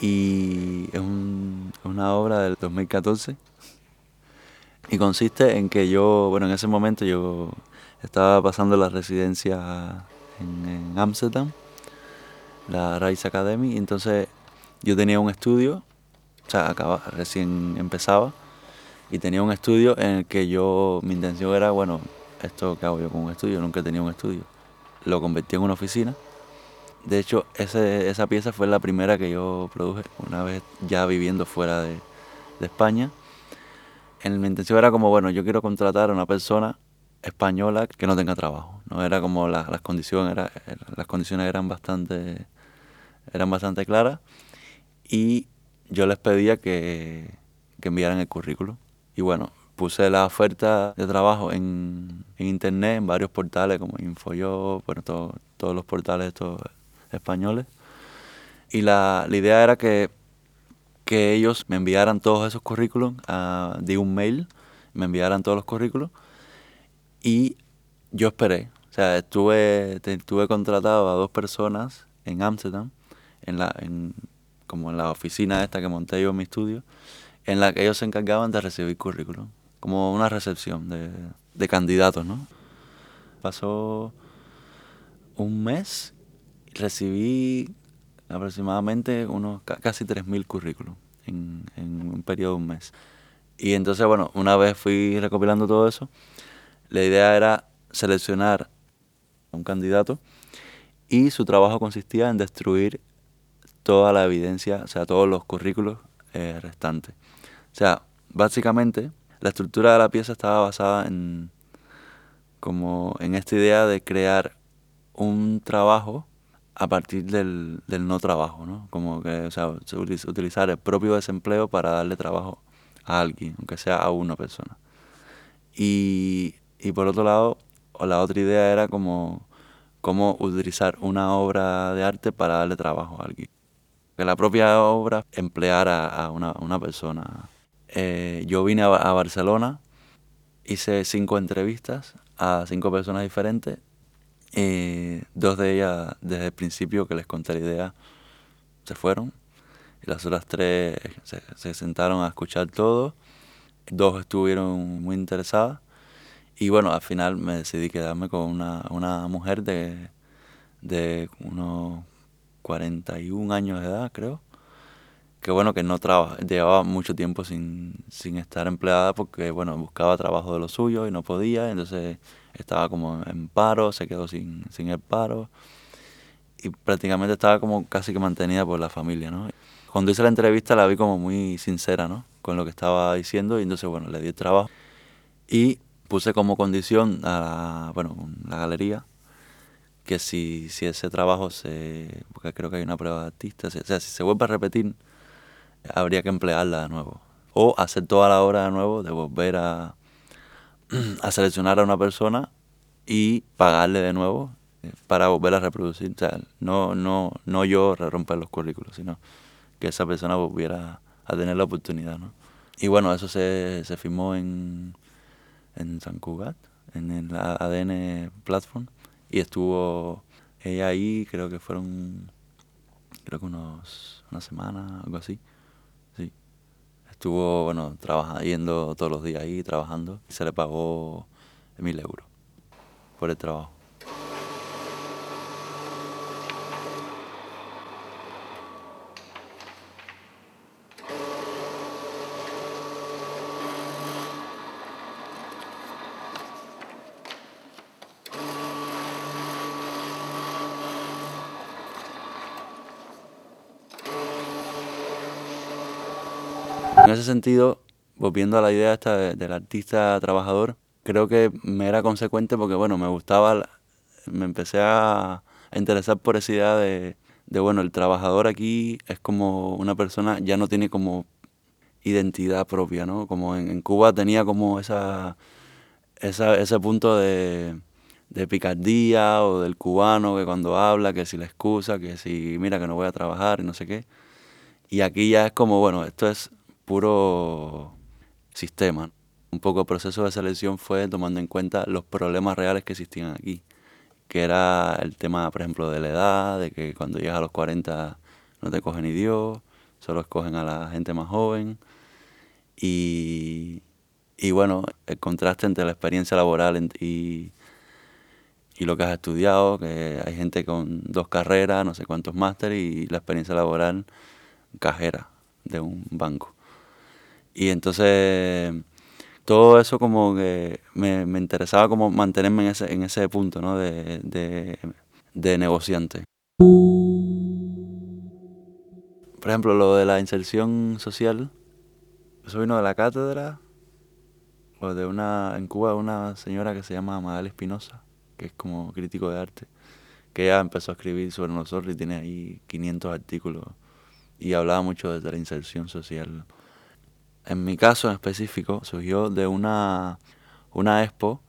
y es, un- es una obra del 2014 y consiste en que yo, bueno, en ese momento yo estaba pasando la residencia en, Ámsterdam, la Rice Academy, y entonces yo tenía un estudio, o sea, acaba, recién empezaba, y tenía un estudio en el que yo, mi intención era, bueno, esto que hago yo con un estudio, nunca tenido un estudio, lo convertí en una oficina. De hecho, ese, esa pieza fue la primera que yo produje una vez ya viviendo fuera de, de España. En, mi intención era como, bueno, yo quiero contratar a una persona española que no tenga trabajo. No era como la- las condiciones, era, las condiciones eran bastante, eran bastante claras y yo les pedía que, que enviaran el currículum. Y bueno, puse la oferta de trabajo en, internet, en varios portales como Infoyo, bueno, todo- todos los portales estos españoles. Y la, la idea era que, que ellos me enviaran todos esos currículums a- de un mail, me enviaran todos los currículums y yo esperé. O sea, estuve, te- tuve contratado a dos personas en Ámsterdam, en la, en, como en la oficina esta que monté yo en mi estudio, en la que ellos se encargaban de recibir currículum, como una recepción de, de candidatos, ¿no? Pasó un mes y recibí aproximadamente unos ca- casi 3.000 currículum en, en un periodo de un mes. Y entonces, bueno, una vez fui recopilando todo eso, la idea era seleccionar a un candidato y su trabajo consistía en destruir toda la evidencia, o sea, todos los currículos eh, restantes. O sea, básicamente la estructura de la pieza estaba basada en como en esta idea de crear un trabajo a partir del, del no trabajo, ¿no? Como que, o sea, se utiliz- utilizar el propio desempleo para darle trabajo a alguien, aunque sea a una persona. Y, y por otro lado, la otra idea era como cómo utilizar una obra de arte para darle trabajo a alguien. Que la propia obra empleara a una, una persona. Eh, yo vine a, Ba- a Barcelona, hice cinco entrevistas a cinco personas diferentes. dos de ellas desde el principio que les conté la idea se fueron. Las otras tres se, se sentaron a escuchar todo. Dos estuvieron muy interesadas. Y bueno, al final me decidí quedarme con una, una mujer de, de unos 41 años de edad, creo. Que bueno, que no trabaja, llevaba mucho tiempo sin, sin estar empleada porque, bueno, buscaba trabajo de lo suyo y no podía, entonces estaba como en paro, se quedó sin, sin el paro y prácticamente estaba como casi que mantenida por la familia, ¿no? Cuando hice la entrevista la vi como muy sincera, ¿no? Con lo que estaba diciendo y entonces, bueno, le di el trabajo y puse como condición a la, bueno, la galería que si, si ese trabajo se, porque creo que hay una prueba de artista, o sea, si se vuelve a repetir, habría que emplearla de nuevo. O hacer toda la obra de nuevo, de volver a, a seleccionar a una persona y pagarle de nuevo eh, para volver a reproducir. No, no, no yo romper los currículos, sino que esa persona volviera a tener la oportunidad. ¿no? Y bueno, eso se, se firmó en, en San Cugat, en el ADN Platform, y estuvo ella ahí, creo que fueron, creo que unos, una semana, algo así. Estuvo, bueno, trabajando, yendo todos los días ahí, trabajando, y se le pagó mil euros por el trabajo. Sentido, volviendo a la idea esta de- del artista trabajador, creo que me era consecuente porque, bueno, me gustaba, me empecé a interesar por esa idea de, de, bueno, el trabajador aquí es como una persona, ya no tiene como identidad propia, ¿no? Como en, en Cuba tenía como esa, esa, ese punto de, de picardía o del cubano que cuando habla, que si la excusa, que si mira que no voy a trabajar y no sé qué. Y aquí ya es como, bueno, esto es puro sistema. Un poco el proceso de selección fue tomando en cuenta los problemas reales que existían aquí, que era el tema, por ejemplo, de la edad, de que cuando llegas a los 40 no te cogen ni Dios, solo escogen a la gente más joven. Y, y bueno, el contraste entre la experiencia laboral y, y lo que has estudiado, que hay gente con dos carreras, no sé cuántos másteres, y la experiencia laboral cajera de un banco. Y entonces todo eso como que me, me interesaba como mantenerme en ese, en ese punto, ¿no? De, de, de negociante. Por ejemplo, lo de la inserción social, eso vino de la cátedra o de una, en Cuba, una señora que se llama Madal Espinosa, que es como crítico de arte, que ella empezó a escribir sobre nosotros y tiene ahí 500 artículos y hablaba mucho de la inserción social. En mi caso en específico surgió de una, una expo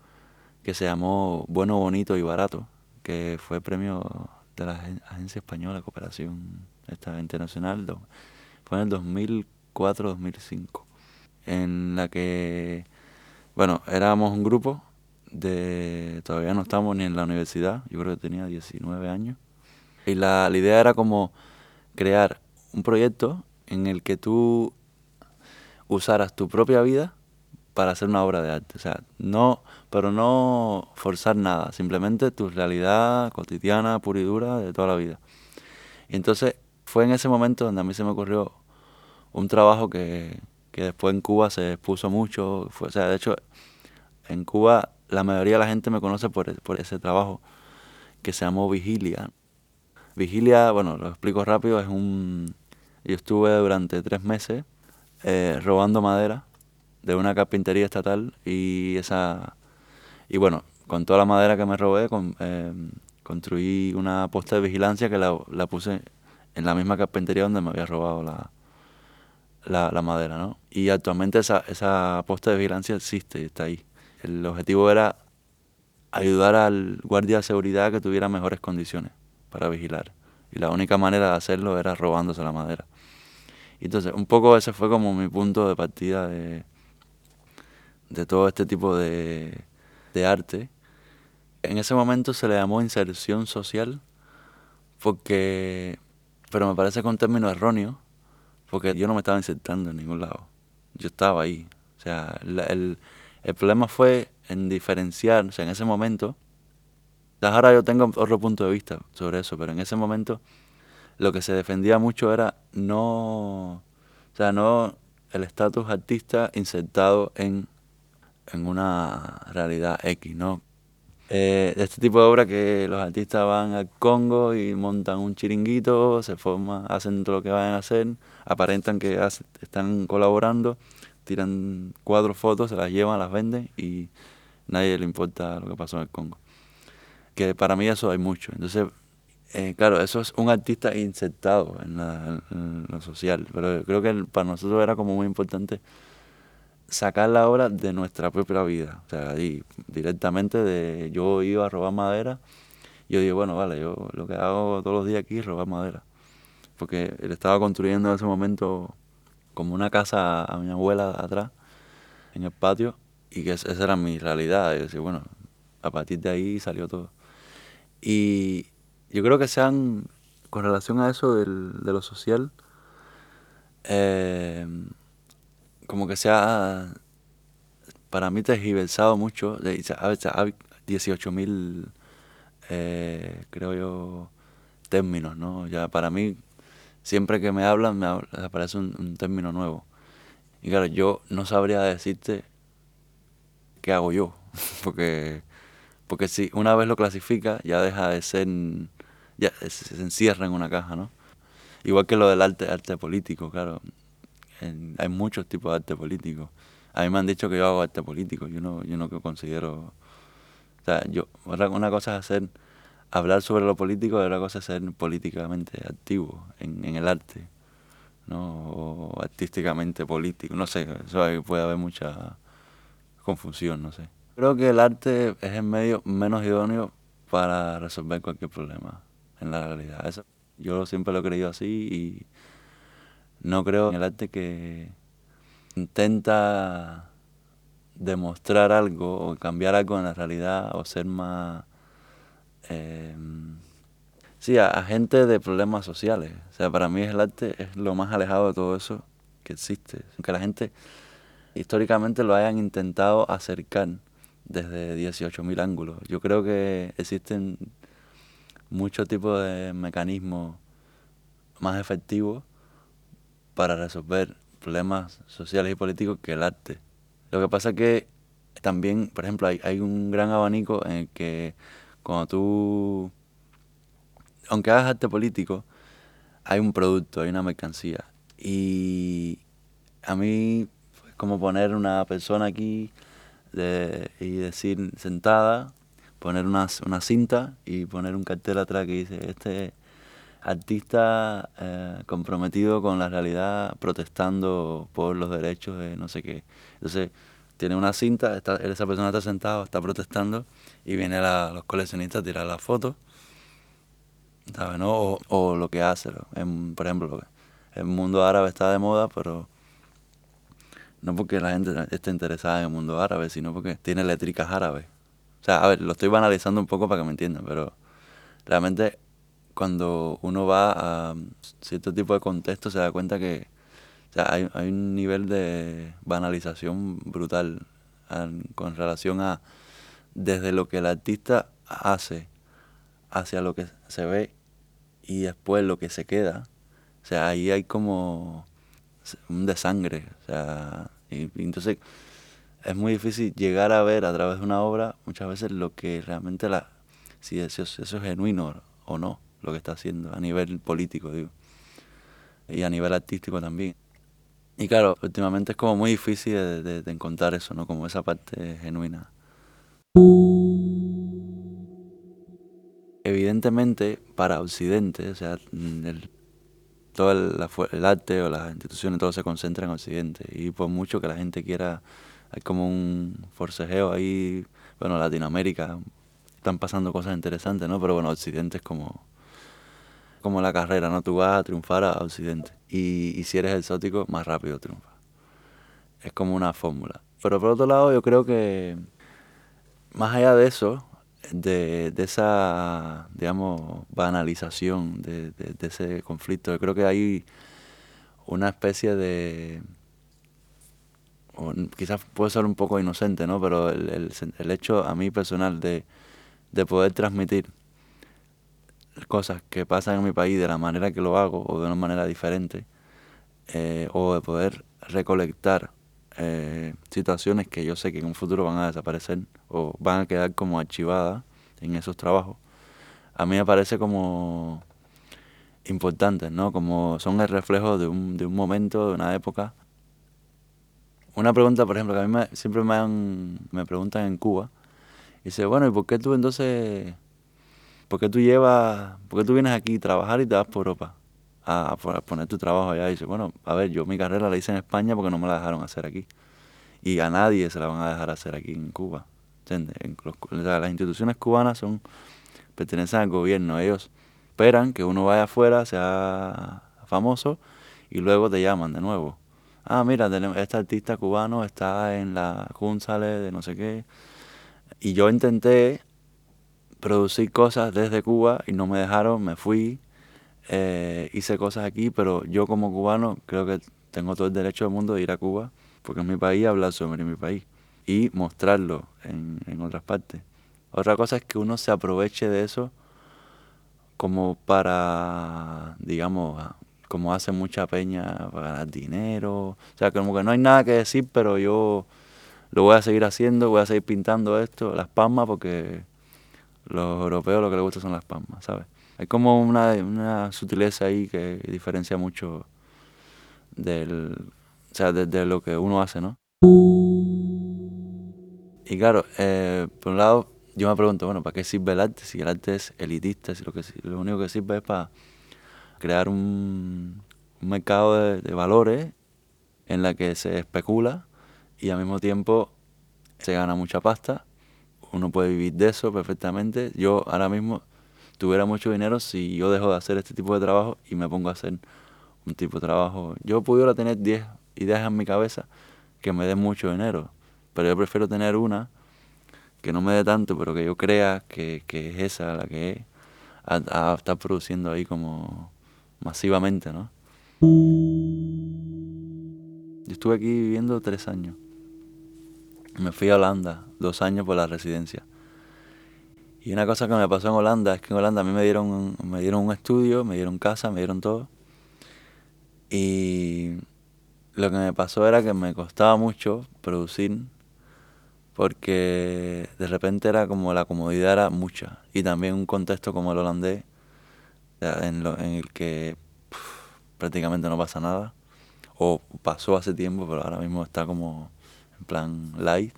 que se llamó Bueno, Bonito y Barato, que fue premio de la Agen- Agencia Española de Cooperación esta Internacional, fue en el 2004-2005, en la que, bueno, éramos un grupo de, todavía no estamos ni en la universidad, yo creo que tenía 19 años, y la, la idea era como crear un proyecto en el que tú usaras tu propia vida para hacer una obra de arte. O sea, no, pero no forzar nada, simplemente tu realidad cotidiana, pura y dura de toda la vida. Y entonces fue en ese momento donde a mí se me ocurrió un trabajo que, que después en Cuba se expuso mucho. O sea, de hecho, en Cuba la mayoría de la gente me conoce por, por ese trabajo que se llamó Vigilia. Vigilia, bueno, lo explico rápido, es un... Yo estuve durante tres meses eh, robando madera de una carpintería estatal y esa... Y bueno, con toda la madera que me robé, eh, construí una posta de vigilancia que la, la puse en la misma carpintería donde me había robado la, la, madera, ¿no? Y actualmente esa, esa posta de vigilancia existe y está ahí. El objetivo era ayudar al guardia de seguridad que tuviera mejores condiciones para vigilar. Y la única manera de hacerlo era robándose la madera. Y entonces, un poco ese fue como mi punto de partida de, de todo este tipo de, de arte. En ese momento se le llamó inserción social porque pero me parece que es un término erróneo, porque yo no me estaba insertando en ningún lado. Yo estaba ahí. O sea, el, el problema fue en diferenciar, o sea, en ese momento, ahora yo tengo otro punto de vista sobre eso, pero en ese momento lo que se defendía mucho era no, o sea, no el estatus artista insertado en, en una realidad X, ¿no? Eh, este tipo de obra que los artistas van al Congo y montan un chiringuito, se forman, hacen todo lo que vayan a hacer, aparentan que hace- están colaborando, tiran cuatro fotos, se las llevan, las venden y nadie le importa lo que pasó en el Congo. Que para mí eso hay mucho. Entonces, eh, claro, eso es un artista insertado en, la- lo social, pero creo que para nosotros era como muy importante sacar la obra de nuestra propia vida, o sea, directamente de yo iba a robar madera, yo digo, bueno, vale, yo lo que hago todos los días aquí es robar madera, porque él estaba construyendo en ese momento como una casa a mi abuela atrás, en el patio, y que es- esa era mi realidad, y decir, bueno, a partir de ahí salió todo. Y yo creo que sean, con relación a eso del- de lo social, eh, como que se ha, para mí, tergiversado mucho. de- se ha- se ha- 18.000, eh, creo yo, términos, ¿no? Ya para mí, siempre que me hablan, me aparece un, un término nuevo. Y claro, yo no sabría decirte qué hago yo, porque, porque si una vez lo clasifica, ya deja de ser, ya se, se encierra en una caja, ¿no? Igual que lo del arte, arte político, claro. En- hay muchos tipos de arte político. A mí me han dicho que yo hago arte político, yo no, yo no considero... O sea, yo, una cosa es hacer, hablar sobre lo político y otra cosa es ser políticamente activo en, en el arte, ¿no? O artísticamente político, no sé, eso puede haber mucha confusión, no sé. Creo que el arte es el medio menos idóneo para resolver cualquier problema en la realidad. Eso, yo siempre lo he creído así y no creo en el arte que intenta demostrar algo o cambiar algo en la realidad o ser más eh, sí a- de problemas sociales. O sea para mí el arte es lo más alejado de todo eso que existe. Aunque la gente históricamente lo hayan intentado acercar desde 18.000 ángulos. Yo creo que existen muchos tipos de mecanismos más efectivos para resolver problemas sociales y políticos que el arte. Lo que pasa es que también, por ejemplo, hay, hay un gran abanico en el que cuando tú, aunque hagas arte político, hay un producto, hay una mercancía. Y a mí, es como poner una persona aquí y decir sentada, poner una, una cinta y poner un cartel atrás que dice, este artista eh, comprometido con la realidad, protestando por los derechos de no sé qué. Entonces, tiene una cinta, está, esa persona está sentada, está protestando, y vienen los coleccionistas a tirar la foto, ¿sabes? No? O, lo que hace. En- por ejemplo, el mundo árabe está de moda, pero no porque la gente esté interesada en el mundo árabe, sino porque tiene eléctricas árabes. Sea, a ver, lo estoy banalizando un poco para que me entiendan, pero realmente cuando uno va a cierto tipo de contexto se da cuenta que o sea, hay, hay un nivel de banalización brutal con relación a desde lo que el artista hace hacia lo que se ve y después lo que se queda. O sea, ahí hay como un desangre. O sea, y entonces es muy difícil llegar a ver a través de una obra muchas veces lo que realmente la si eso, eso es genuino o no lo que está haciendo a nivel político digo y a nivel artístico también. Y claro últimamente es como muy difícil de, encontrar eso no como esa parte genuina. Evidentemente para Occidente o sea el- todo el arte o las instituciones todo se concentra en Occidente y por mucho que la gente quiera hay como un forcejeo ahí. Bueno Latinoamérica están pasando cosas interesantes no pero bueno Occidente es como como la carrera no tú vas a triunfar a Occidente. Y, y si eres exótico más rápido triunfas es como una fórmula. Pero por otro lado yo creo que más allá de eso de, de esa, digamos, banalización de, de- de ese conflicto. Yo creo que hay una especie de... o quizás puede ser un poco inocente, ¿no? Pero el, el el hecho a mí personal de, de poder transmitir cosas que pasan en mi país de la manera que lo hago o de una manera diferente, eh, o de poder recolectar eh, situaciones que yo sé que en un futuro van a desaparecer o van a quedar como archivadas en esos trabajos, a mí me parece como importantes, ¿no? Como son el reflejo de un, de un momento, de una época. Una pregunta, por ejemplo, que a mí me- siempre me, han- me preguntan en Cuba, y dice, bueno, ¿y por qué tú entonces, por qué tú llevas, por qué tú vienes aquí a trabajar y te vas por Europa a, a pon- a poner tu trabajo allá? Y dice, bueno, a ver, yo mi carrera la hice en España porque no me la dejaron hacer aquí. Y a nadie se la van a dejar hacer aquí en Cuba. ¿Entiendes? Las instituciones cubanas son pertenecen al gobierno. Ellos esperan que uno vaya afuera, sea famoso, y luego te llaman de nuevo. Ah, mira, este artista cubano está en la González de no sé qué. Y yo intenté producir cosas desde Cuba y no me dejaron, me fui, eh, hice cosas aquí, pero yo como cubano creo que tengo todo el derecho del mundo de ir a Cuba, porque es mi país, hablar sobre mi país y mostrarlo en, en otras partes. Otra cosa es que uno se aproveche de eso como para, digamos, como hace mucha peña para ganar dinero. O sea, como que no hay nada que decir, pero yo lo voy a seguir haciendo, voy a seguir pintando esto, las palmas, porque los europeos lo que les gusta son las palmas, ¿sabes? Hay como una, una sutileza ahí que diferencia mucho del, o sea, de, de lo que uno hace, ¿no? Y claro, eh, por un lado, yo me pregunto, bueno, ¿para qué sirve el arte? Si el arte es elitista, si lo, que, lo único que sirve es para crear un, mercado de, valores en la que se especula y al mismo tiempo se gana mucha pasta. Uno puede vivir de eso perfectamente. Yo ahora mismo tuviera mucho dinero si yo dejo de hacer este tipo de trabajo y me pongo a hacer un tipo de trabajo. Yo pudiera tener 10 ideas en mi cabeza que me den mucho dinero, pero yo prefiero tener una que no me dé tanto, pero que yo crea que, que es esa la que es, a estar produciendo ahí como masivamente, ¿no? Yo estuve aquí viviendo tres años. Me fui a Holanda, dos años por la residencia. Y una cosa que me pasó en Holanda es que en Holanda a mí me dieron, me dieron un estudio, me dieron casa, me dieron todo. Y lo que me pasó era que me costaba mucho producir porque de repente era como la comodidad era mucha y también un contexto como el holandés en, lo- en el que prácticamente no pasa nada o pasó hace tiempo pero ahora mismo está como en plan light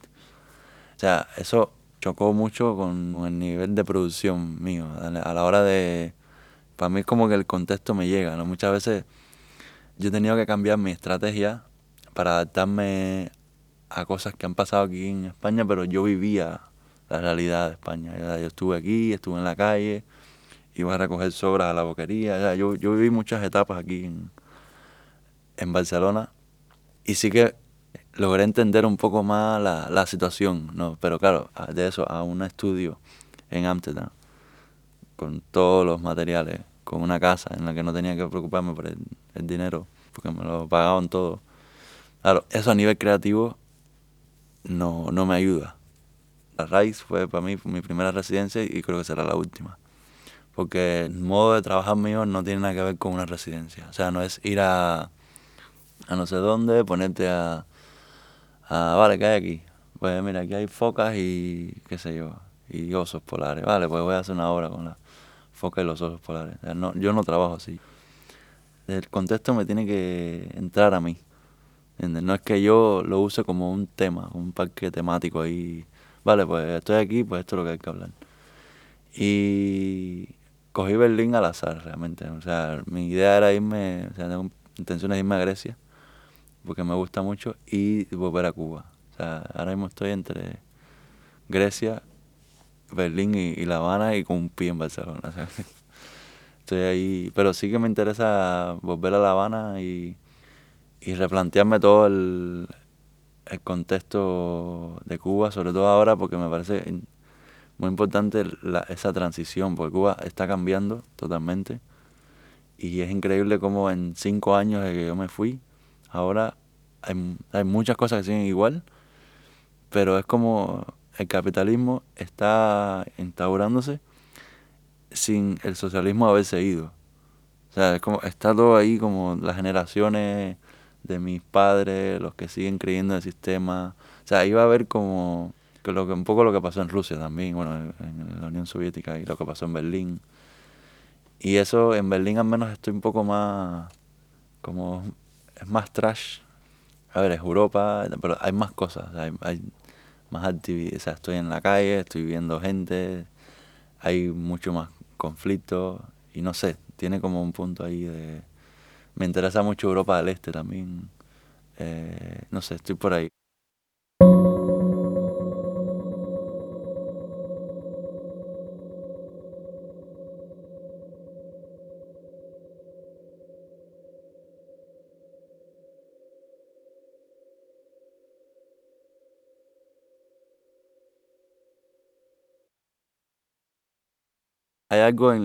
o sea eso chocó mucho con, el nivel de producción mío a la, a la hora de para mí es como que el contexto me llega ¿no? muchas veces yo he tenido que cambiar mi estrategia para adaptarme a cosas que han pasado aquí en España, pero yo vivía la realidad de España. Yo estuve aquí, estuve en la calle, iba a recoger sobras a la boquería. ya, Yo, yo viví muchas etapas aquí en, en Barcelona y sí que logré entender un poco más la, la situación, ¿no? Pero claro, de eso a un estudio en Ámsterdam, con todos los materiales, con una casa en la que no tenía que preocuparme por el, dinero, porque me lo pagaban todo. Claro, eso a nivel creativo no, no me ayuda. La raíz fue para mí mi primera residencia y creo que será la última. Porque el modo de trabajar mío no tiene nada que ver con una residencia. O sea, no es ir a, a no sé dónde, ponerte a, a, vale, ¿qué hay aquí? Pues mira, aquí hay focas y qué sé yo, y osos polares. Vale, pues voy a hacer una obra con las focas y los osos polares. No, yo no trabajo así. El contexto me tiene que entrar a mí. No es que yo lo use como un tema, un parque temático ahí. Vale, pues estoy aquí, pues esto es lo que hay que hablar. Y cogí Berlín al azar realmente. O sea, mi idea era irme, o sea, tengo intenciones de irme a Grecia, porque me gusta mucho, y volver a Cuba. O sea, ahora mismo estoy entre Grecia, Berlín y, La Habana y con un pie en Barcelona. o estoy ahí, pero sí que me interesa volver a La Habana y, replantearme todo el, el contexto de Cuba, sobre todo ahora porque me parece muy importante la- esa transición, porque Cuba está cambiando totalmente. Y es increíble cómo en cinco años de que yo me fui, ahora hay, hay muchas cosas que siguen igual, pero es como el capitalismo está instaurándose sin el socialismo haberse ido. O sea, es como, está todo ahí como las generaciones de mis padres, los que siguen creyendo en el sistema. O sea, iba a haber como lo que, un poco lo que pasó en Rusia también, bueno, en, la Unión Soviética y lo que pasó en Berlín. Y eso, en Berlín al menos estoy un poco más, como, es más trash. A ver, es Europa, pero hay más cosas, hay, hay más actividades. O sea, estoy en la calle, estoy viendo gente, hay mucho más conflicto y no sé, tiene como un punto ahí de... Me interesa mucho Europa del Este también. Eh, no sé, estoy por ahí. Hay algo en,